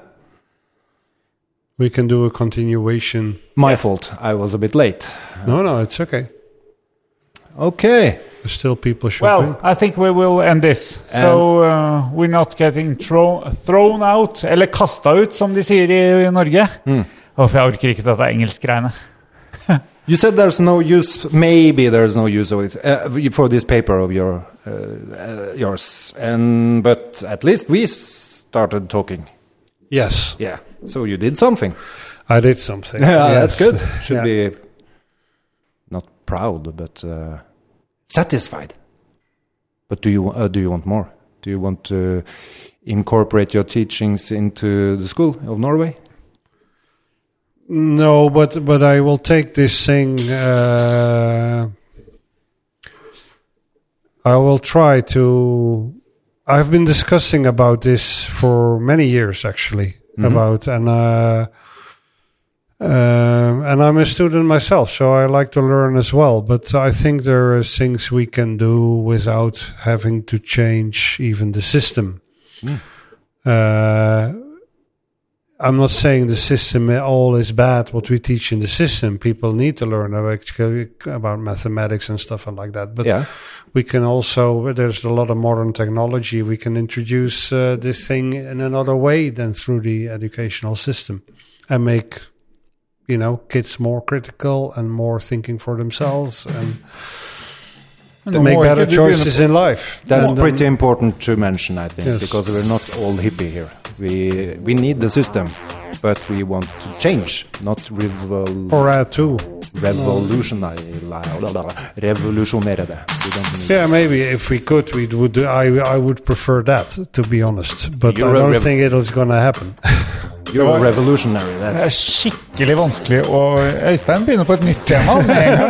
we can do a continuation. My fault. I was a bit late. No, no, it's okay. Okay. There's still people shopping. Well, I think we will end this. so uh, we're not getting throw, thrown out, eller kasta ut, som de sier i, i Norge. Mm. Uff, jeg orker ikke dette engelskgreiene. You said there's no use. Maybe there's no use of it uh, for this paper of your uh, uh, yours. And but at least we started talking. yes, Yeah. So you did something. I did something. [LAUGHS] Yeah, Yes. that's good. Should Yeah. be not proud, but uh, satisfied. But do you uh, do you want more? Do you want to incorporate your teachings into the school of Norway? No, but but I will take this thing. Uh, I will try to. I've been discussing about this for many years, actually. Mhm. About and uh, um and I'm a student myself, so I like to learn as well. But I think there are things we can do without having to change even the system. Mm. Uh, I'm not saying the system at all is bad. What we teach in the system, people need to learn about, about mathematics and stuff and like that. But yeah. we can also there's a lot of modern technology. We can introduce uh, this thing in another way than through the educational system, and make you know kids more critical and more thinking for themselves and Nå make better ikke du begynne choices in life. That's And, um, pretty important to mention, I think, Yes. because we're not all hippie here. We we need the system, but we want to change, not revol or add too. revolutionary, revolutionere det. Yeah, maybe if we could, we would. I I would prefer that, to be honest. But You're I don't think it is going to happen. [LAUGHS] You're a revolutionary. Det er That's, skikkelig vanskelig, og Øystein begynner på et nytt tema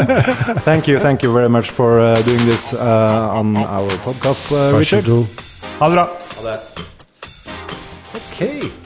[LAUGHS] thank you, thank you very much for uh, doing this uh, on our podcast, uh, Richard. Ha det bra. Ha det. Okay.